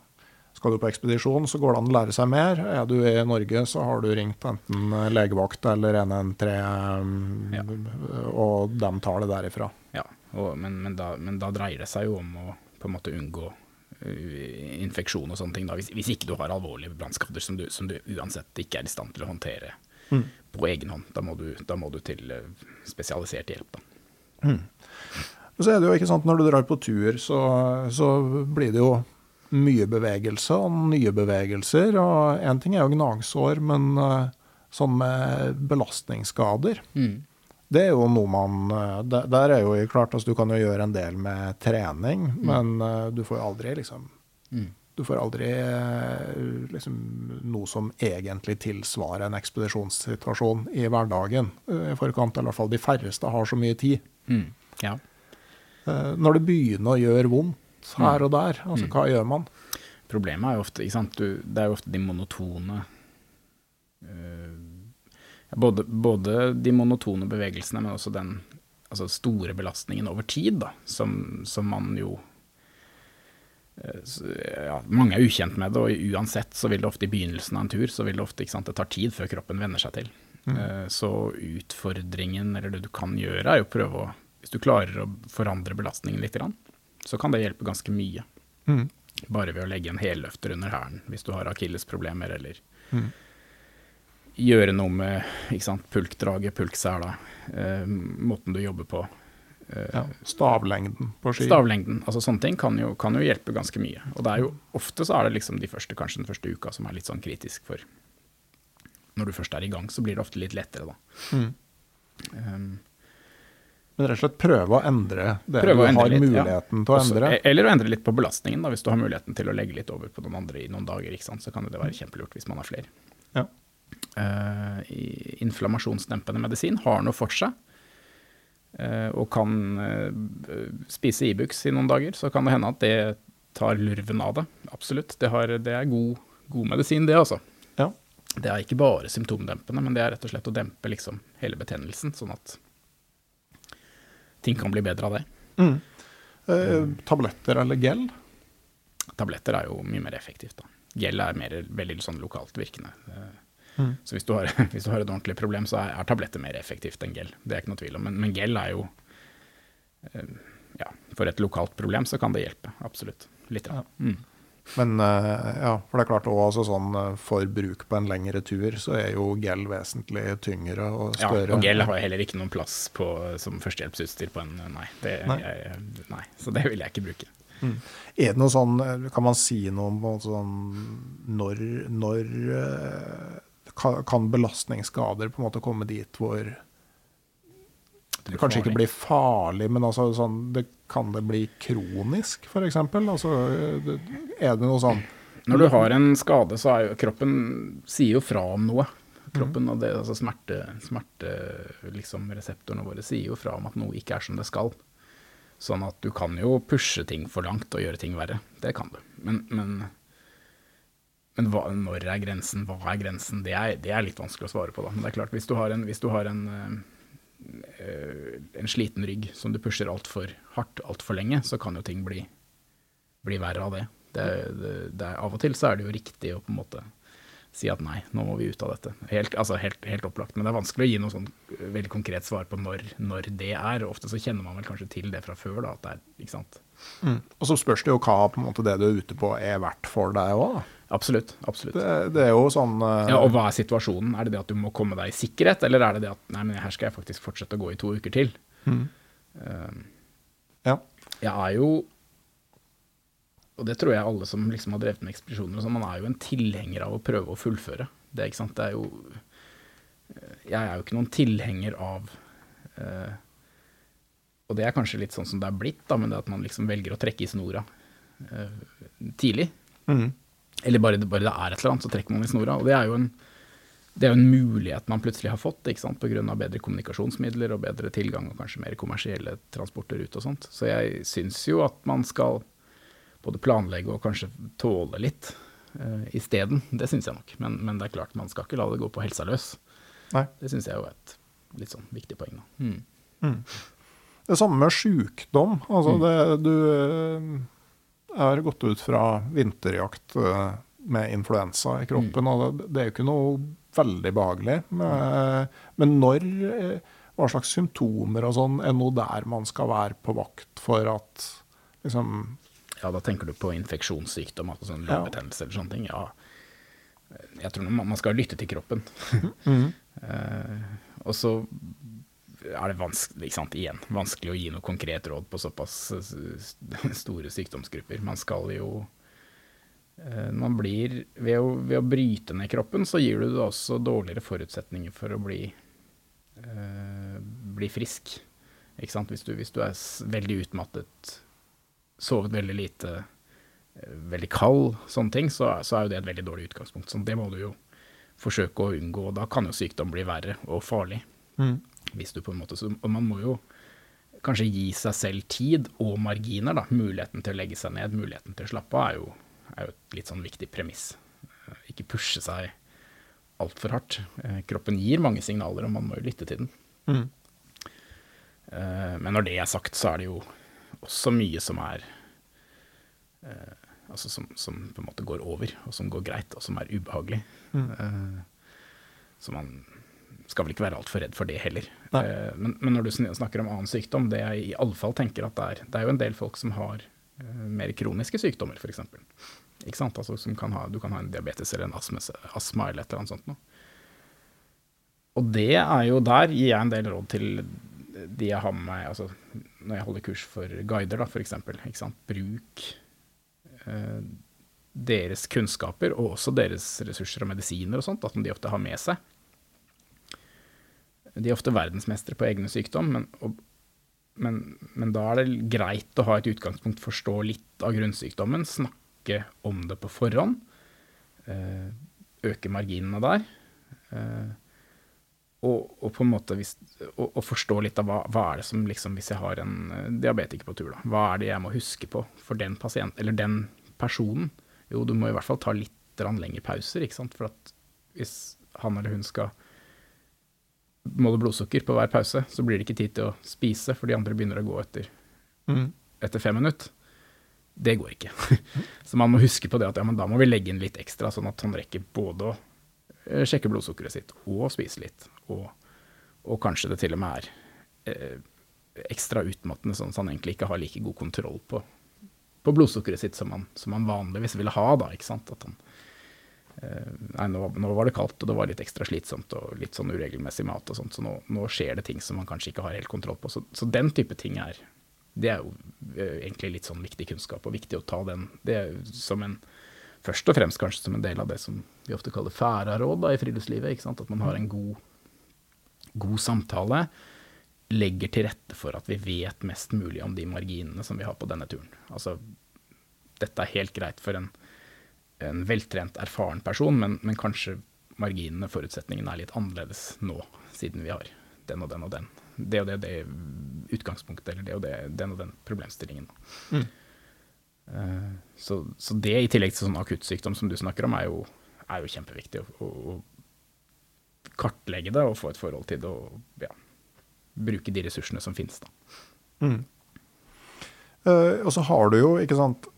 S2: Skal du på ekspedisjon, så går det an å lære seg mer. Er du i Norge, så har du ringt enten legevakt eller 113, ja. og de tar det derifra.
S3: Ja, og, men, men, da, men da dreier det seg jo om å på en måte unngå Eh, infeksjon og sånne ting. Da, hvis, hvis, ikke du har alvorlige brannskader som, som, du uansett ikke er i stand til å håndtere mm. på egen hånd. Da må, du, da må du, til eh, spesialisert hjelp. Da. Mm.
S2: Så er det jo ikke sant, Når du drar på tur, så, så blir det jo mye bevegelse og nye bevegelser. og Én ting er jo gnagsår, men uh, sånn med belastningsskader mm. Det er jo noe man eh, Der, er jo klart altså, Du kan jo gjøre en del med trening, men eh, du får jo aldri liksom
S3: Mm.
S2: Du får aldri eh, liksom, noe som egentlig tilsvarer en ekspedisjonssituasjon i hverdagen i forkant. Eller i hvert fall de færreste har så mye tid.
S3: Mm. Ja.
S2: Når det begynner å gjøre vondt her
S3: Mm.
S2: og der, altså hva gjør man?
S3: Problemet er jo ofte, du, det er jo ofte de monotone både, både de monotone bevegelsene, men også den altså store belastningen over tid, da, som, som man jo eh, ja, Mange er ukjent med det, og uansett så vil det ofte i begynnelsen av en tur så vil det ofte, ikke sant, det tar tid før kroppen venner seg til. Mm. Så utfordringen, eller det du kan gjøre, er jo prøve å Hvis du klarer å forandre belastningen litt, så kan det hjelpe ganske mye.
S2: Mm.
S3: Bare ved å legge en helløfter under hælen hvis du har akillesproblemer, eller
S2: Mm.
S3: Gjøre noe med ikke sant, pulkdraget, pulksela, eh, måten du jobber på. eh,
S2: Ja, stavlengden på ski.
S3: Stavlengden, altså sånne ting kan jo, kan jo hjelpe ganske mye. Og det er jo ofte så er det liksom de første, kanskje den første uka som er litt sånn kritisk for Når du først er i gang, så blir det ofte litt lettere, da.
S2: Mm.
S3: Um,
S2: Men rett og slett prøve å endre det
S3: Prøve å
S2: du
S3: endre
S2: har
S3: litt, ja.
S2: muligheten til å
S3: også-
S2: endre.
S3: Eller å endre litt på belastningen, da, hvis du har muligheten til å legge litt over på noen andre i noen dager. Så kan det være kjempelurt hvis man har flere.
S2: Ja.
S3: Eh, inflammasjonsdempende medisin har noe for seg. eh, og kan eh, spise Ibux i noen dager, så kan det hende at det tar lurven av det. Absolutt. Det, har, det er god, god medisin, det altså.
S2: Ja.
S3: Det er ikke bare symptomdempende, men det er rett og slett å dempe liksom hele betennelsen, sånn at ting kan bli bedre av det.
S2: Mm. Eh, tabletter eller gel?
S3: Tabletter er jo mye mer effektivt. da. Gel er mer, veldig sånn lokalt virkende. Eh,
S2: Mm.
S3: Så hvis du, har, hvis du har et ordentlig problem, så er, er tabletter mer effektivt enn gel. Det er ikke noe tvil om. Men, men gel er jo eh, Ja, for et lokalt problem så kan det hjelpe. Absolutt. Litt.
S2: Ja.
S3: Mm.
S2: Men eh, ja, for det er klart også, altså sånn eh, for bruk på en lengre tur, så er jo gel vesentlig tyngre og større.
S3: Ja, og gel har heller ikke noen plass på, som førstehjelpsutstyr på en Nei. Det,
S2: Nei.
S3: Jeg, nei. Så det vil jeg ikke bruke.
S2: Er det noe sånn, kan man si noe om sånn når, når kan, belastningsskader på en måte komme dit hvor det kanskje ikke blir farlig, men altså sånn, det, kan det bli kronisk, f.eks.? Altså, er det noe sånn
S3: Når du har en skade, så er jo kroppen sier jo fra om noe. Kroppen og det, altså smerte, smerte liksom reseptorene våre sier jo fra om at noe ikke er som det skal. Sånn at du kan jo pushe ting for langt og gjøre ting verre. Det kan du. Men, men, men hva, når er grensen? Hva er grensen? Det er, det er litt vanskelig å svare på. Da. Men det er klart, hvis du har en, du har en, eh, en sliten rygg som du pusher altfor hardt altfor lenge, så kan jo ting bli, bli verre av det. Det, det, det av og til så er det jo riktig å på en måte si at nei, nå må vi ut av dette. Helt, altså helt, helt opplagt. Men det er vanskelig å gi noe sånn veldig konkret svar på når, når det er. Ofte så kjenner man vel kanskje til det fra før, da, at det er, ikke sant.
S2: mm. Og så spørs det jo hva på en måte, det du er ute på, er verdt for deg òg.
S3: Absolutt. absolutt.
S2: Det, det er jo sånn uh...
S3: Ja, og hva er situasjonen? Er det det at du må komme deg i sikkerhet, eller er det det at nei, men her skal jeg faktisk fortsette å gå i to uker til?
S2: mm.
S3: Um,
S2: Ja.
S3: jeg er jo Og det tror jeg alle som liksom har drevet med ekspedisjoner og sånn, man er jo en tilhenger av å prøve å fullføre. Det, ikke sant? det er jo Jeg er jo ikke noen tilhenger av uh, Og det er kanskje litt sånn som det er blitt, da, men det at man liksom velger å trekke i snora uh, tidlig.
S2: Mm.
S3: Eller bare, bare det er et eller annet, så trekker man i snora. Og det er jo en, det er jo en mulighet man plutselig har fått, ikke sant, pga. bedre kommunikasjonsmidler og bedre tilgang og kanskje mer kommersielle transporter ut og sånt. Så jeg syns jo at man skal både planlegge og kanskje tåle litt uh, isteden. Det syns jeg nok. Men, men det er klart, man skal ikke la det gå på helsa løs.
S2: Nei.
S3: Det syns jeg er et litt sånn viktig poeng. Da. Mm.
S2: Mm. Det samme med sjukdom. Altså
S3: Mm.
S2: det, du er gått ut fra vinterjakt eh, med influensa i kroppen,
S3: Mm.
S2: og det, det er jo ikke noe veldig behagelig. Men, men når eh, Hva slags symptomer og sånn er noe der man skal være på vakt for at liksom
S3: Ja, da tenker du på infeksjonssykdom, altså sånn
S2: Ja.
S3: eller sånne ting. Ja, jeg tror man skal lytte til kroppen.
S2: mm.
S3: uh, og så er det vanskelig, igjen, vanskelig å gi noe konkret råd på såpass eh, store sykdomsgrupper. Man skal jo eh, man blir, ved å, ved å bryte ned kroppen, så gir du det også dårligere forutsetninger for å bli, eh, bli frisk. Ikke sant? Hvis du, hvis du er veldig utmattet, sovet veldig lite, eh, veldig kald, sånne ting, så, så er jo det et veldig dårlig utgangspunkt. Så det må du jo forsøke å unngå. Da kan jo sykdom bli verre og farlig. Hvis du på en måte, så, og man må jo kanskje gi seg selv tid og marginer. da, Muligheten til å legge seg ned, muligheten til å slappe av, er jo, er jo et litt sånn viktig premiss. Eh, Ikke pushe seg altfor hardt. Eh, Kroppen gir mange signaler, og man må jo lytte til den.
S2: Mm.
S3: Eh, Men når det er sagt, så er det jo også mye som er Altså som, som på en måte går over, og som går greit, og som er ubehagelig. Mm. Så man skal vel ikke være altfor redd for det heller. Eh, Men, men når du snakker om annen sykdom, det jeg i alle fall tenker at det er Det er jo en del folk som har eh, mer kroniske sykdommer, f.eks. Ikke sant? Altså, som kan ha, du kan ha en diabetes eller en astma, astma eller et eller annet sånt noe. Og det er jo der gir jeg en del råd til de jeg har med meg altså når jeg holder kurs for guider, da, for eksempel. Ikke sant? Bruk eh, deres kunnskaper og også deres ressurser og medisiner og sånt, at de ofte har med seg. De er ofte verdensmestere på egne sykdom, men, og, men, men da er det greit å ha et utgangspunkt, forstå litt av grunnsykdommen, snakke om det på forhånd, eh, øke marginene der. Eh, og, og på en måte hvis, og, og forstå litt av hva, hva er det som liksom Hvis jeg har en eh, diabetiker på tur, da. Hva er det jeg må huske på for den pasient, eller den personen? Jo, du må i hvert fall ta litt lengre pauser, ikke sant. For at hvis han eller hun skal måle blodsukker på hver pause, så blir det ikke tid til å spise, for de andre begynner å gå etter,
S2: Mm.
S3: etter fem minutter. Det går ikke. Så man må huske på det at ja, men da må vi legge inn litt ekstra, sånn at han rekker både å eh, sjekke blodsukkeret sitt og spise litt. Og, og kanskje det til og med er eh, ekstra utmattende, sånn at han egentlig ikke har like god kontroll på, på blodsukkeret sitt som han, som han vanligvis ville ha. da, ikke sant? At han, nei, nå, nå var det kaldt, og det var litt ekstra slitsomt og litt sånn uregelmessig mat og sånt, så nå, nå skjer det ting som man kanskje ikke har helt kontroll på. Så, så den type ting er det er jo eh, egentlig litt sånn viktig kunnskap, og viktig å ta den det er som en Først og fremst kanskje som en del av det som vi ofte kaller færaråd i friluftslivet. ikke sant? At man har en god, god samtale, legger til rette for at vi vet mest mulig om de marginene som vi har på denne turen. Altså, dette er helt greit for en, en veltrent, erfaren person, men, men kanskje marginene, forutsetningene, er litt annerledes nå, siden vi har den og den og den. Det og det, det utgangspunktet, eller det og det, den og den problemstillingen.
S2: Mm.
S3: Eh, Så, så det, i tillegg til sånn akuttsykdom som du snakker om, er jo, er jo kjempeviktig. Å, å, å kartlegge det og få et forhold til det, og ja, bruke de ressursene som finnes. Da.
S2: Mm. Uh, og så har du jo, ikke sant,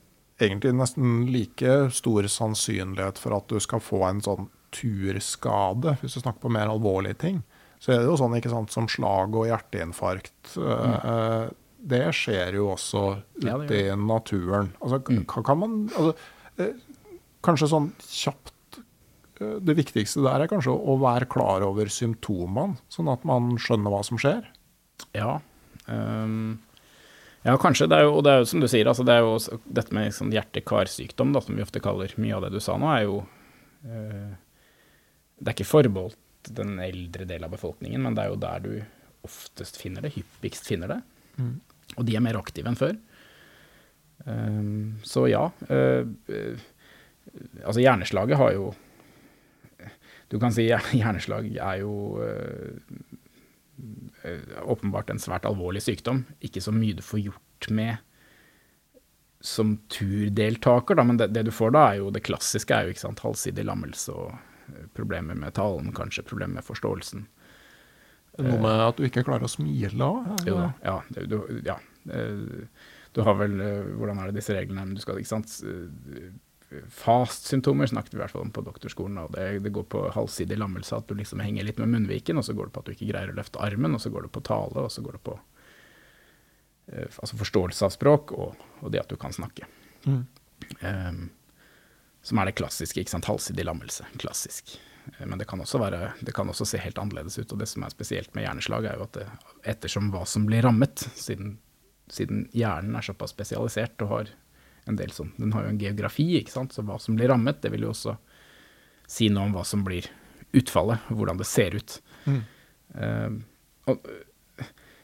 S2: egentlig nesten like stor sannsynlighet for at du skal få en sånn turskade, hvis du snakker på mer alvorlige ting. Så er det jo sånn ikke sant, som slag og hjerteinfarkt. eh, eh, det skjer jo også
S3: Ja,
S2: i naturen. Altså,
S3: Mm.
S2: kan, man altså, eh, Kanskje sånn kjapt eh, Det viktigste der er kanskje å, være klar over symptomene, sånn at man skjønner hva som skjer.
S3: Ja, ehm, ja kanskje. Det er jo, og det er jo som du sier, altså det er jo dette med liksom hjerte-karsykdom, som vi ofte kaller mye av det du sa nå, er jo øh, Det er ikke forbeholdt den eldre delen av befolkningen, men det er jo der du oftest finner det, hyppigst finner det. Og de er mer aktive enn før. Um, så ja. Øh, øh, altså hjerneslaget har jo Du kan si hjerneslag er jo åpenbart en svært alvorlig sykdom. Ikke så mye du får gjort med som turdeltaker, da, men det, det du får da, er jo det klassiske er jo ikke sant, halvsidig lammelse og eh, problemer med talen, kanskje problemer med forståelsen.
S2: Noe med at du ikke klarer å smile òg?
S3: Jo ja. Du, ja. eh, Du har vel eh, Hvordan er det disse reglene? Men du skal, ikke sant eh, Fast-symptomer snakket vi i hvert fall om på doktorskolen. Det, det går på halvsidig lammelse, at du liksom henger litt med munnviken, og så går det på at du ikke greier å løfte armen, og så går det på tale, og så går det på eh, altså forståelse av språk, og, og det at du kan snakke.
S2: Mm.
S3: Ehm, som er det klassiske, ikke sant, halvsidig lammelse, klassisk. Eh, Men det kan, også være, det kan også se helt annerledes ut, og det som er spesielt med hjerneslag er jo at det, ettersom hva som blir rammet, siden, siden hjernen er såpass spesialisert og har en del sånn, den har jo en geografi, ikke sant, så hva som blir rammet, det vil jo også si noe om hva som blir utfallet, hvordan det ser ut.
S2: Mm.
S3: Uh, og,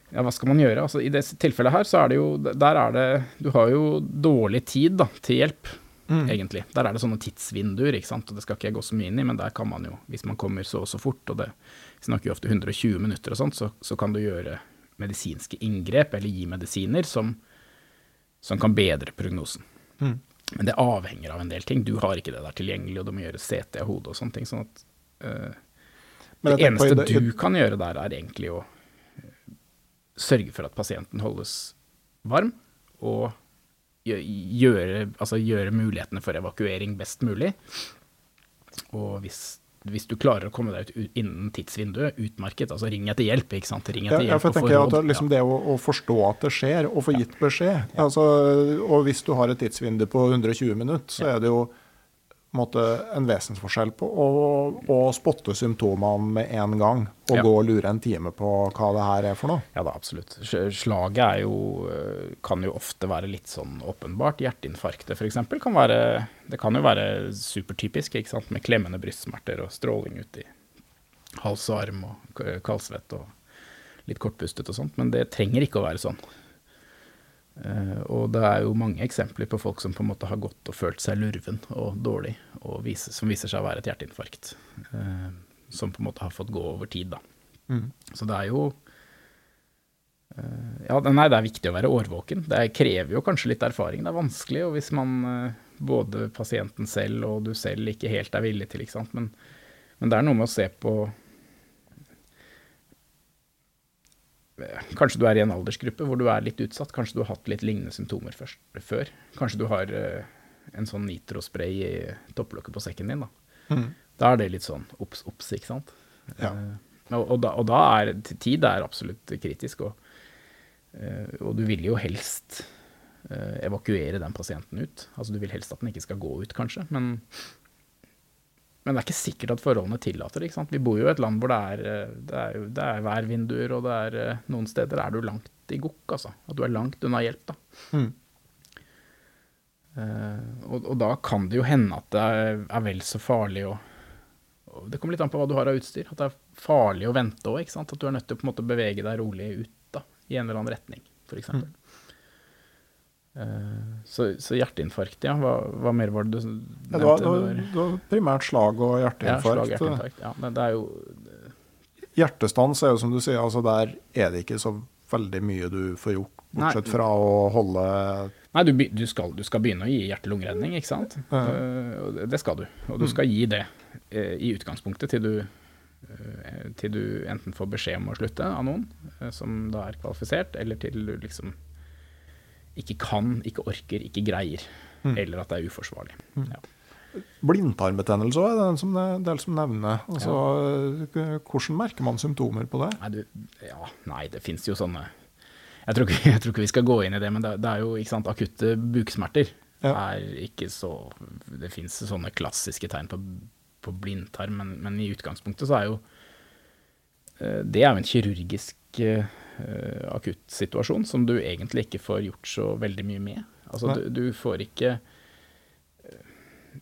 S3: ja, hva skal man gjøre? Altså, I dette tilfellet her, så er det jo Der er det Du har jo dårlig tid da, til hjelp, egentlig. Der er det sånne tidsvinduer, ikke sant. Og det skal ikke jeg gå så mye inn i, men der kan man jo, hvis man kommer så og så fort, og det vi snakker jo ofte 120 minutter og sånt, så, så kan du gjøre medisinske inngrep, eller gi medisiner, som, som kan bedre prognosen. Men det avhenger av en del ting. Du har ikke det der tilgjengelig, og du må gjøre CT av hodet og sånne ting. sånn at
S2: uh,
S3: det
S2: på
S3: eneste
S2: det-
S3: du kan gjøre der, er egentlig å eh, sørge for at pasienten holdes varm, og gjøre, altså gjøre mulighetene for evakuering best mulig. Og hvis, hvis du klarer å komme deg ut innen tidsvinduet, utmerket. Altså ring etter hjelp, ikke sant. Ring etter
S2: ja,
S3: hjelp
S2: for jeg tenker at det, liksom det å, å forstå at det skjer, og få gitt beskjed. Altså, Og hvis du har et tidsvindu på 120 minutter, så er det jo måte, en vesensforskjell på å, å spotte symptomene med en gang, og
S3: Ja.
S2: gå og lure en time på hva det her er for noe.
S3: Ja da, absolutt. Slaget er jo, øh, kan jo ofte være litt sånn åpenbart. Hjerteinfarktet f.eks. kan være Det kan jo være supertypisk, ikke sant, med klemmende brystsmerter og stråling ut i hals og arm og kaldsvett og litt kortpustet og sånt, men det trenger ikke å være sånn. Eh, og det er jo mange eksempler på folk som på en måte har gått og følt seg lurven og dårlig, og viser, som viser seg å være et hjerteinfarkt. eh, som på en måte har fått gå over tid, da. Så det er jo Eh, Ja, nei, det er viktig å være årvåken. Det krever jo kanskje litt erfaring. Det er vanskelig, og hvis man både pasienten selv og du selv ikke helt er villig til, ikke sant. Men, men det er noe med å se på Eh, Kanskje du er i en aldersgruppe hvor du er litt utsatt. Kanskje du har hatt litt lignende symptomer først, før. Kanskje du har eh, en sånn nitrospray i topplokket på sekken din. Da, da er det litt sånn obs, obs, ikke sant.
S2: Ja.
S3: Eh, og, og, da, og da er tid er absolutt kritisk. Og, eh, og du vil jo helst evakuere den pasienten ut. Altså Du vil helst at den ikke skal gå ut, kanskje. Men, men det er ikke sikkert at forholdene tillater det. Vi bor jo i et land hvor det er, eh, det er, det er værvinduer, og det er eh, noen steder er du langt i gokk, altså. At du er langt unna hjelp, da.
S2: Mm.
S3: Uh, og, og da kan det jo hende at det er, er vel så farlig å Det kommer litt an på hva du har av utstyr. At det er farlig å vente òg. At du er nødt til å måte bevege deg rolig ut da, i en eller annen retning, f.eks.
S2: Mm.
S3: Eh, så, så hjerteinfarkt, ja. Hva, hva mer var det du nevnte?
S2: Ja, det, var, det, var, det var primært slag og hjerteinfarkt.
S3: ja, slag,
S2: og
S3: hjerteinfarkt. Ja, det er jo
S2: Hjertestans er jo som du sier, altså der er det ikke så veldig mye du får gjort, bortsett
S3: Nei.
S2: fra å holde
S3: Nei, du, du, skal, du skal begynne å gi hjerte-lungeredning, ikke sant?
S2: Ja.
S3: Eh, det- skal du. Og du skal gi det eh, i utgangspunktet til du, til du enten får beskjed om å slutte av noen som da er kvalifisert, eller til du liksom ikke kan, ikke orker, ikke greier. Eller at det er uforsvarlig. Ja.
S2: blindtarmbetennelse er det som, en del som nevner. Altså, ja. Hvordan merker man symptomer på det?
S3: Nei, du, ja, nei, det fins jo sånne jeg tror, ikke, jeg tror ikke vi skal gå inn i det, men det, det er jo ikke sant, akutte buksmerter.
S2: Ja.
S3: er ikke så Det fins sånne klassiske tegn på, på blindtarm, men, men i utgangspunktet så er jo eh, Det er jo en kirurgisk uh, akuttsituasjon som du egentlig ikke får gjort så veldig mye med. Altså, du, du får ikke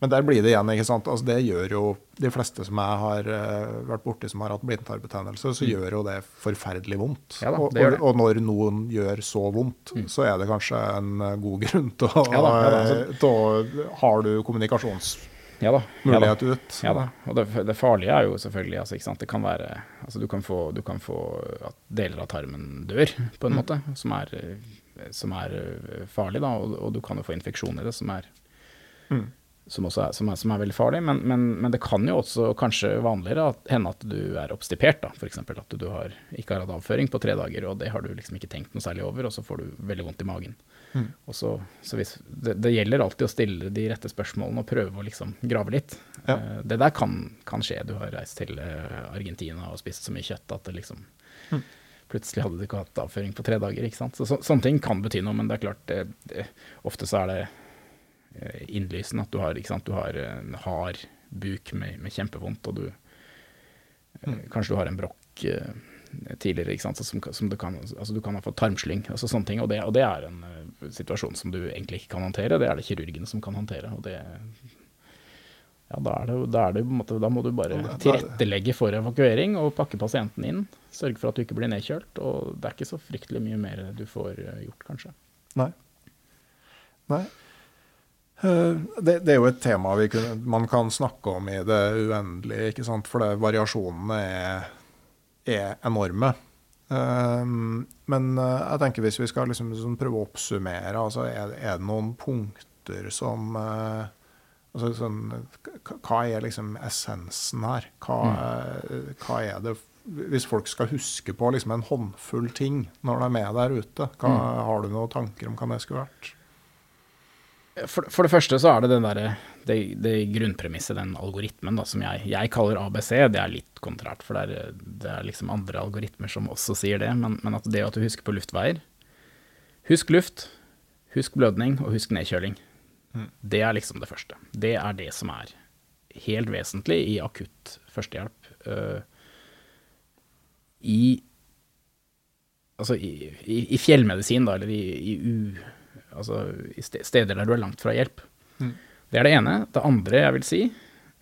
S2: Men der blir det igjen, ikke sant. Altså, det gjør jo de fleste som jeg har eh, vært borti som har hatt blindtarmbetennelse, så gjør jo det forferdelig vondt.
S3: Mm. Ja da, det
S2: og,
S3: og. Mm.
S2: og når noen gjør så vondt, så er det kanskje en eh, god grunn til å,
S3: Ja da, ja da,
S2: altså. Har du kommunikasjonsmulighet
S3: Ja da. Ja da.
S2: ut?
S3: Ja da, og det, det farlige er jo selvfølgelig altså? Det kan være altså, du, kan få, du kan få at deler av tarmen dør, på en måte, som er, som er eh, farlig. Da, og, og du kan jo få infeksjon i det, som er, som er, som er, som er veldig farlig. Men, men, men det kan jo også kanskje vanligere at, hende at du er obstipert. da, F.eks. at du har, ikke har hatt avføring på tre dager, og det har du liksom ikke tenkt noe særlig over, og så får du veldig vondt i magen. Og så, så hvis, det, det gjelder alltid å stille de rette spørsmålene og prøve å liksom grave litt.
S2: Ja.
S3: Eh, Det der kan, kan skje. Du har reist til eh, Argentina og spist så mye kjøtt at det liksom Plutselig hadde du ikke hatt avføring på tre dager. ikke sant? Så, så, sånne ting kan bety noe, men det er klart det, det, Ofte så er det innlysende at du har, sant? Du har en hard buk med, med kjempevondt, og du mm. Kanskje du har en brokk eh, tidligere, ikke sant? Så Som, som du, kan, altså du kan ha fått tarmslyng, altså sånne ting. Og det, og det er en uh, situasjon som du egentlig ikke kan håndtere. Det er det kirurgene som kan håndtere. og det Ja, da, er det, da, det, da må du bare tilrettelegge for evakuering og pakke pasienten inn. Sørge for at du ikke blir nedkjølt. Og det er ikke så fryktelig mye mer du får eh, gjort, kanskje.
S2: Nei. Nei. Eh, Det, det er jo et tema vi kunne, man kan snakke om i det uendelige, ikke sant? for det, variasjonene er, er enorme. Eh, men eh, jeg tenker hvis vi skal liksom, liksom prøve å oppsummere, altså er, er det noen punkter som altså sånn, Hva er liksom essensen her? Hva, eh, hva er det Hvis folk skal huske på liksom en håndfull ting når de er med der ute, hva, har du noen tanker om hva det skulle vært?
S3: For, for det første så er det den der det, det grunnpremisset, den algoritmen da, som jeg, jeg kaller ABC, det er litt kontrært, for det er, det er liksom andre algoritmer som også sier det. Men, men at det at du husker på luftveier Husk luft, husk blødning og husk nedkjøling. Det er liksom det første. Det er det som er helt vesentlig i akutt førstehjelp. Uh, I Altså i, i, i fjellmedisin, da, eller i, i u altså i steder der du er langt fra hjelp.
S2: Mm.
S3: Det er det ene. Det andre jeg vil si,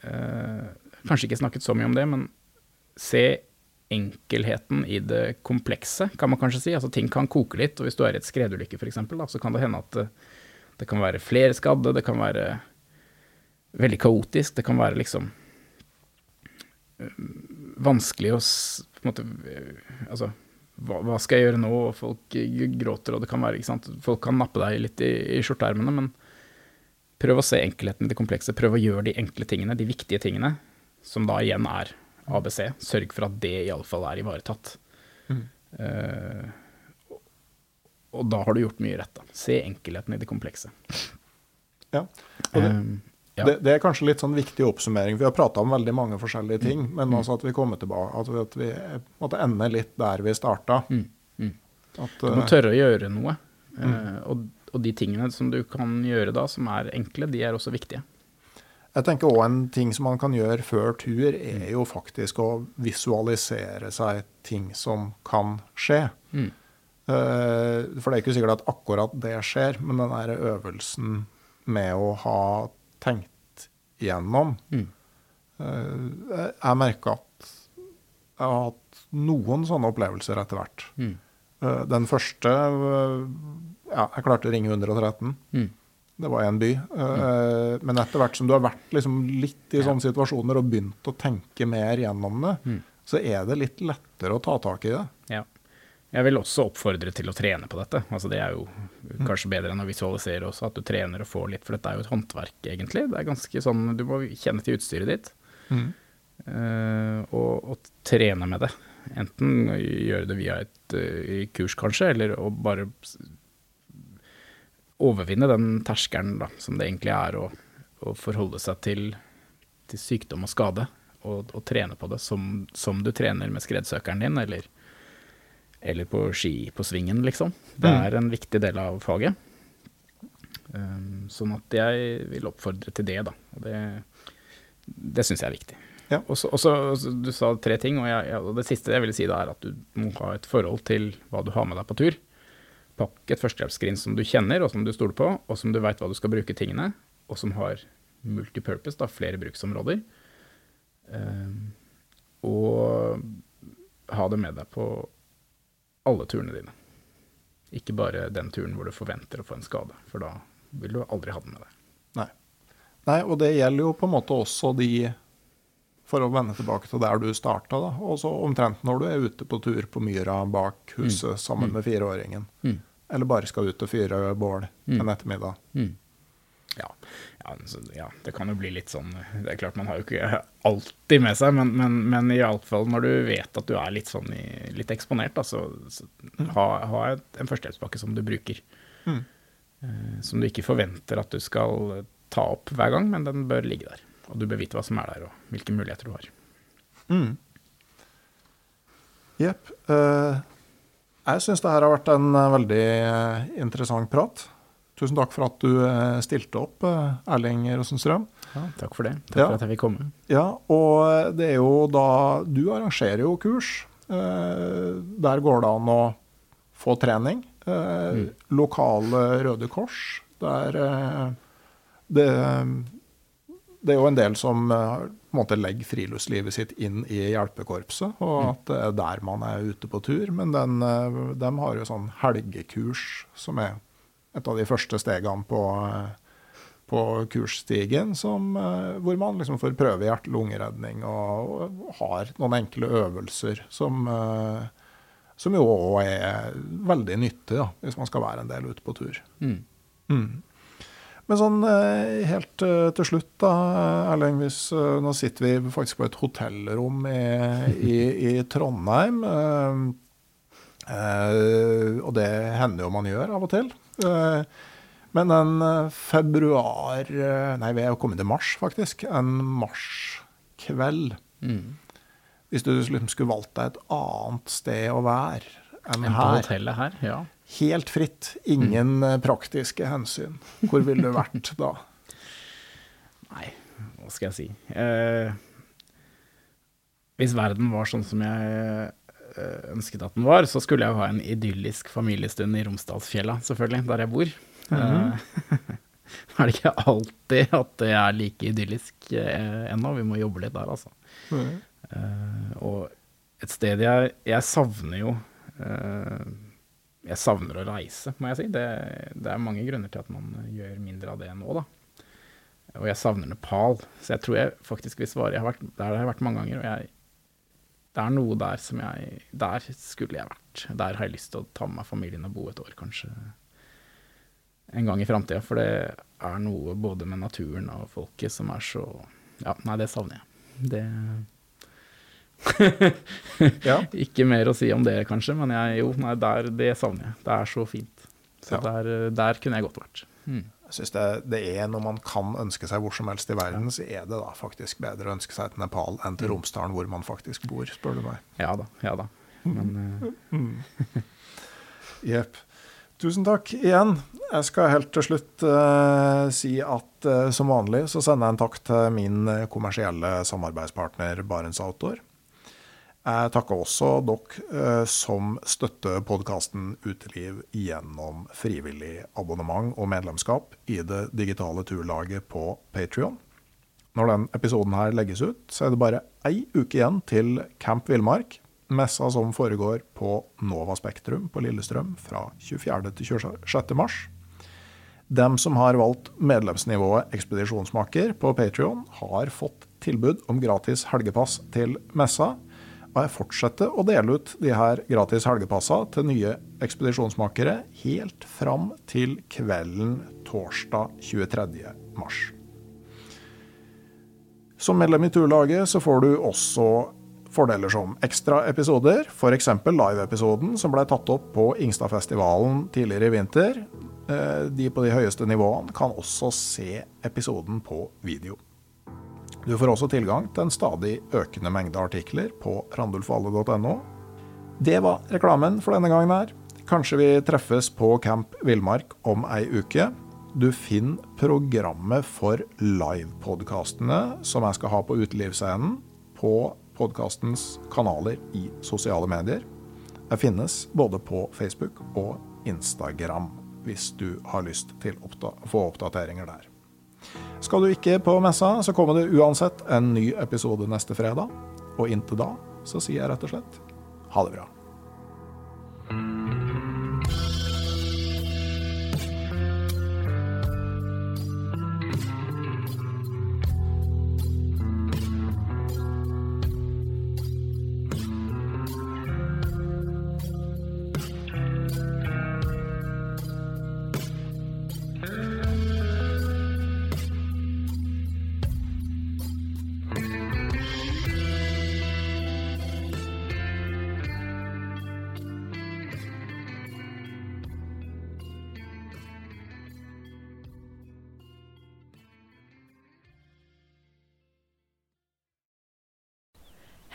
S3: eh, kanskje ikke snakket så mye om det, men se enkelheten i det komplekse, kan man kanskje si. Altså ting kan koke litt, og hvis du er i et skredulykke f.eks., så kan det hende at det, det kan være flere skadde, det kan være veldig kaotisk, det kan være liksom eh, vanskelig å på en måte eh, Altså hva, hva skal jeg gjøre nå? Og folk gråter, og det kan være, ikke sant. Folk kan nappe deg litt i, i skjorteermene, men prøv å se enkelheten i det komplekse. Prøv å gjøre de enkle tingene, de viktige tingene, som da igjen er ABC. Sørg for at det iallfall er ivaretatt. Mm. og- og da har du gjort mye rett, da. Se enkelheten i det komplekse.
S2: Ja. Og det,
S3: Eh, ja.
S2: det, det er kanskje litt sånn viktig oppsummering. Vi har prata om veldig mange forskjellige ting,
S3: Mm.
S2: men altså at vi kommer tilbake At vi, at vi måtte ende litt der vi starta.
S3: Mm, mm.
S2: At,
S3: Du må
S2: eh,
S3: tørre å gjøre noe. Uh, og, og de tingene som du kan gjøre da, som er enkle, de er også viktige.
S2: Jeg tenker også En ting som man kan gjøre før tur, er jo faktisk å visualisere seg ting som kan skje.
S3: Mm.
S2: Eh, For det er ikke sikkert at akkurat det skjer, men den øvelsen med å ha tenkt igjennom
S3: Mm.
S2: eh, Jeg merker at jeg har hatt noen sånne opplevelser etter hvert.
S3: Mm.
S2: Eh, Den første eh, Ja, jeg klarte å ringe 113.
S3: Mm.
S2: Det var én en by. Eh, Men etter hvert som du har vært liksom litt i sånne situasjoner og begynt å tenke mer gjennom det,
S3: Mm.
S2: så er det litt lettere å ta tak i det.
S3: Jeg vil også oppfordre til å trene på dette. Altså det er jo kanskje bedre enn å visualisere også, at du trener og får litt, for dette er jo et håndverk, egentlig. Det er ganske sånn, Du må kjenne til utstyret ditt eh, og, og trene med det. Enten gjøre det via et uh, kurs, kanskje, eller å bare overvinne den terskelen da, som det egentlig er å, å forholde seg til, til sykdom og skade, og, og trene på det som, som du trener med skredsøkeren din, eller eller på ski på svingen, liksom. Det
S2: Mm.
S3: er en viktig del av faget. Um, sånn at jeg vil oppfordre til det, da. Og det, det syns jeg er viktig.
S2: Ja.
S3: Og så- du sa tre ting, og, jeg, og det siste jeg ville si da er at du må ha et forhold til hva du har med deg på tur. Pakk et førstehjelpsskrin som du kjenner, og som du stoler på, og som du veit hva du skal bruke tingene, og som har multipurpose, da, flere bruksområder. Um, og ha det med deg på alle turene dine. Ikke bare den turen hvor du forventer å få en skade, for da vil du aldri ha den med deg.
S2: Nei. Nei, og det gjelder jo på en måte også de For å vende tilbake til der du starta, da. Også omtrent når du er ute på tur på myra bak huset sammen med fireåringen.
S3: Mm.
S2: Eller bare skal ut og fyre bål
S3: Mm.
S2: en ettermiddag.
S3: Ja. Ja, så, ja, det kan jo bli litt sånn Det er klart man har jo ikke alltid med seg, men, men, men iallfall når du vet at du er litt sånn i, litt eksponert, da, så, så ha, ha et, en førstehjelpspakke som du bruker.
S2: Mm.
S3: Eh, som du ikke forventer at du skal ta opp hver gang, men den bør ligge der. Og du bør vite hva som er der, og hvilke muligheter du har.
S2: Mm. Jepp. Eh, jeg syns det her har vært en eh, veldig eh, interessant prat. Tusen takk for at du eh, stilte opp, eh, Erling Rosenstrøm.
S3: Ja, takk for det. Takk
S2: Ja.
S3: for at jeg fikk komme.
S2: Ja, og det er jo da Du arrangerer jo kurs. Eh, der går det an å få trening. Mm. Lokale Røde Kors. Der eh, det det er jo en del som eh, på en måte legger friluftslivet sitt inn i hjelpekorpset, og
S3: Mm.
S2: at det er der man er ute på tur. Men den, eh, de har jo sånn helgekurs, som er et av de første stegene på, på kursstigen, som, eh, hvor man liksom får prøve hjerte-lungeredning og, og har noen enkle øvelser som, eh, som jo òg er veldig nyttig da, hvis man skal være en del ute på tur.
S3: Mm.
S2: Mm. Men sånn eh, helt til slutt, da, Erling. Hvis, nå sitter vi faktisk på et hotellrom i, i, i Trondheim. Eh, og det hender jo man gjør av og til. Uh, men en eh, februar Nei, vi er jo kommet til mars, faktisk. En marskveld.
S3: Mm.
S2: Hvis du liksom skulle valgt deg et annet sted å være enn
S3: på
S2: her.
S3: her, ja.
S2: Helt fritt. Ingen mm. praktiske hensyn. Hvor ville du vært da?
S3: Nei, hva skal jeg si. Eh, hvis verden var sånn som jeg ønsket at den var, så skulle jeg jo ha en idyllisk familiestund i Romsdalsfjella, selvfølgelig, der jeg bor. Eh, Nå er det ikke alltid at det er like idyllisk eh, ennå, vi må jobbe litt der, altså. Eh, og et sted jeg, jeg savner jo eh, Jeg savner å reise, må jeg si. Det, det er mange grunner til at man gjør mindre av det nå, da. Og jeg savner Nepal, så jeg tror jeg faktisk vil svare. Jeg har vært, der har jeg vært mange ganger, og jeg, det er noe der som jeg Der skulle jeg vært. Der har jeg lyst til å ta med meg familien og bo et år, kanskje. En gang i framtida. For det er noe både med naturen og folket som er så Ja, nei, det savner jeg. Det
S2: Ja.
S3: Ikke mer å si om det, kanskje, men jeg, jo, nei, der, det savner jeg. Det er så fint. Så
S2: Ja.
S3: der, der kunne jeg godt vært. Mm.
S2: Jeg synes det, det er Når man kan ønske seg hvor som helst i verden, så er det da faktisk bedre å ønske seg til Nepal enn til Romsdalen, hvor man faktisk bor, spør du meg.
S3: Ja da, ja da. Men eh,
S2: Jepp. Tusen takk igjen. Jeg skal helt til slutt uh, si at uh, som vanlig så sender jeg en takk til min kommersielle samarbeidspartner Barents Outdoor. Jeg takker også dere eh, som støtter podkasten Uteliv gjennom frivillig abonnement og medlemskap i det digitale turlaget på Patrion. Når den episoden her legges ut, så er det bare ei uke igjen til Camp Villmark. Messa som foregår på Nova Spektrum på Lillestrøm fra 24. til 26. mars. Dem som har valgt medlemsnivået Ekspedisjonsmaker på Patrion, har fått tilbud om gratis helgepass til messa. Og jeg fortsetter å dele ut de her gratis helgepassa til nye ekspedisjonsmakere helt fram til kvelden torsdag 23. mars. Som medlem i turlaget så får du også fordeler som ekstra episoder, f.eks. live-episoden som ble tatt opp på Ingstadfestivalen tidligere i vinter. Eh, De på de høyeste nivåene kan også se episoden på video. Du får også tilgang til en stadig økende mengde artikler på randulfalle.no. Det var reklamen for denne gangen her. Kanskje vi treffes på Camp Villmark om ei uke. Du finner programmet for livepodkastene som jeg skal ha på utelivsscenen, på podkastens kanaler i sosiale medier. Jeg finnes både på Facebook og Instagram, hvis du har lyst til å få oppdateringer der. Skal du ikke på messa, så kommer det uansett en ny episode neste fredag. Og inntil da så sier jeg rett og slett ha det bra.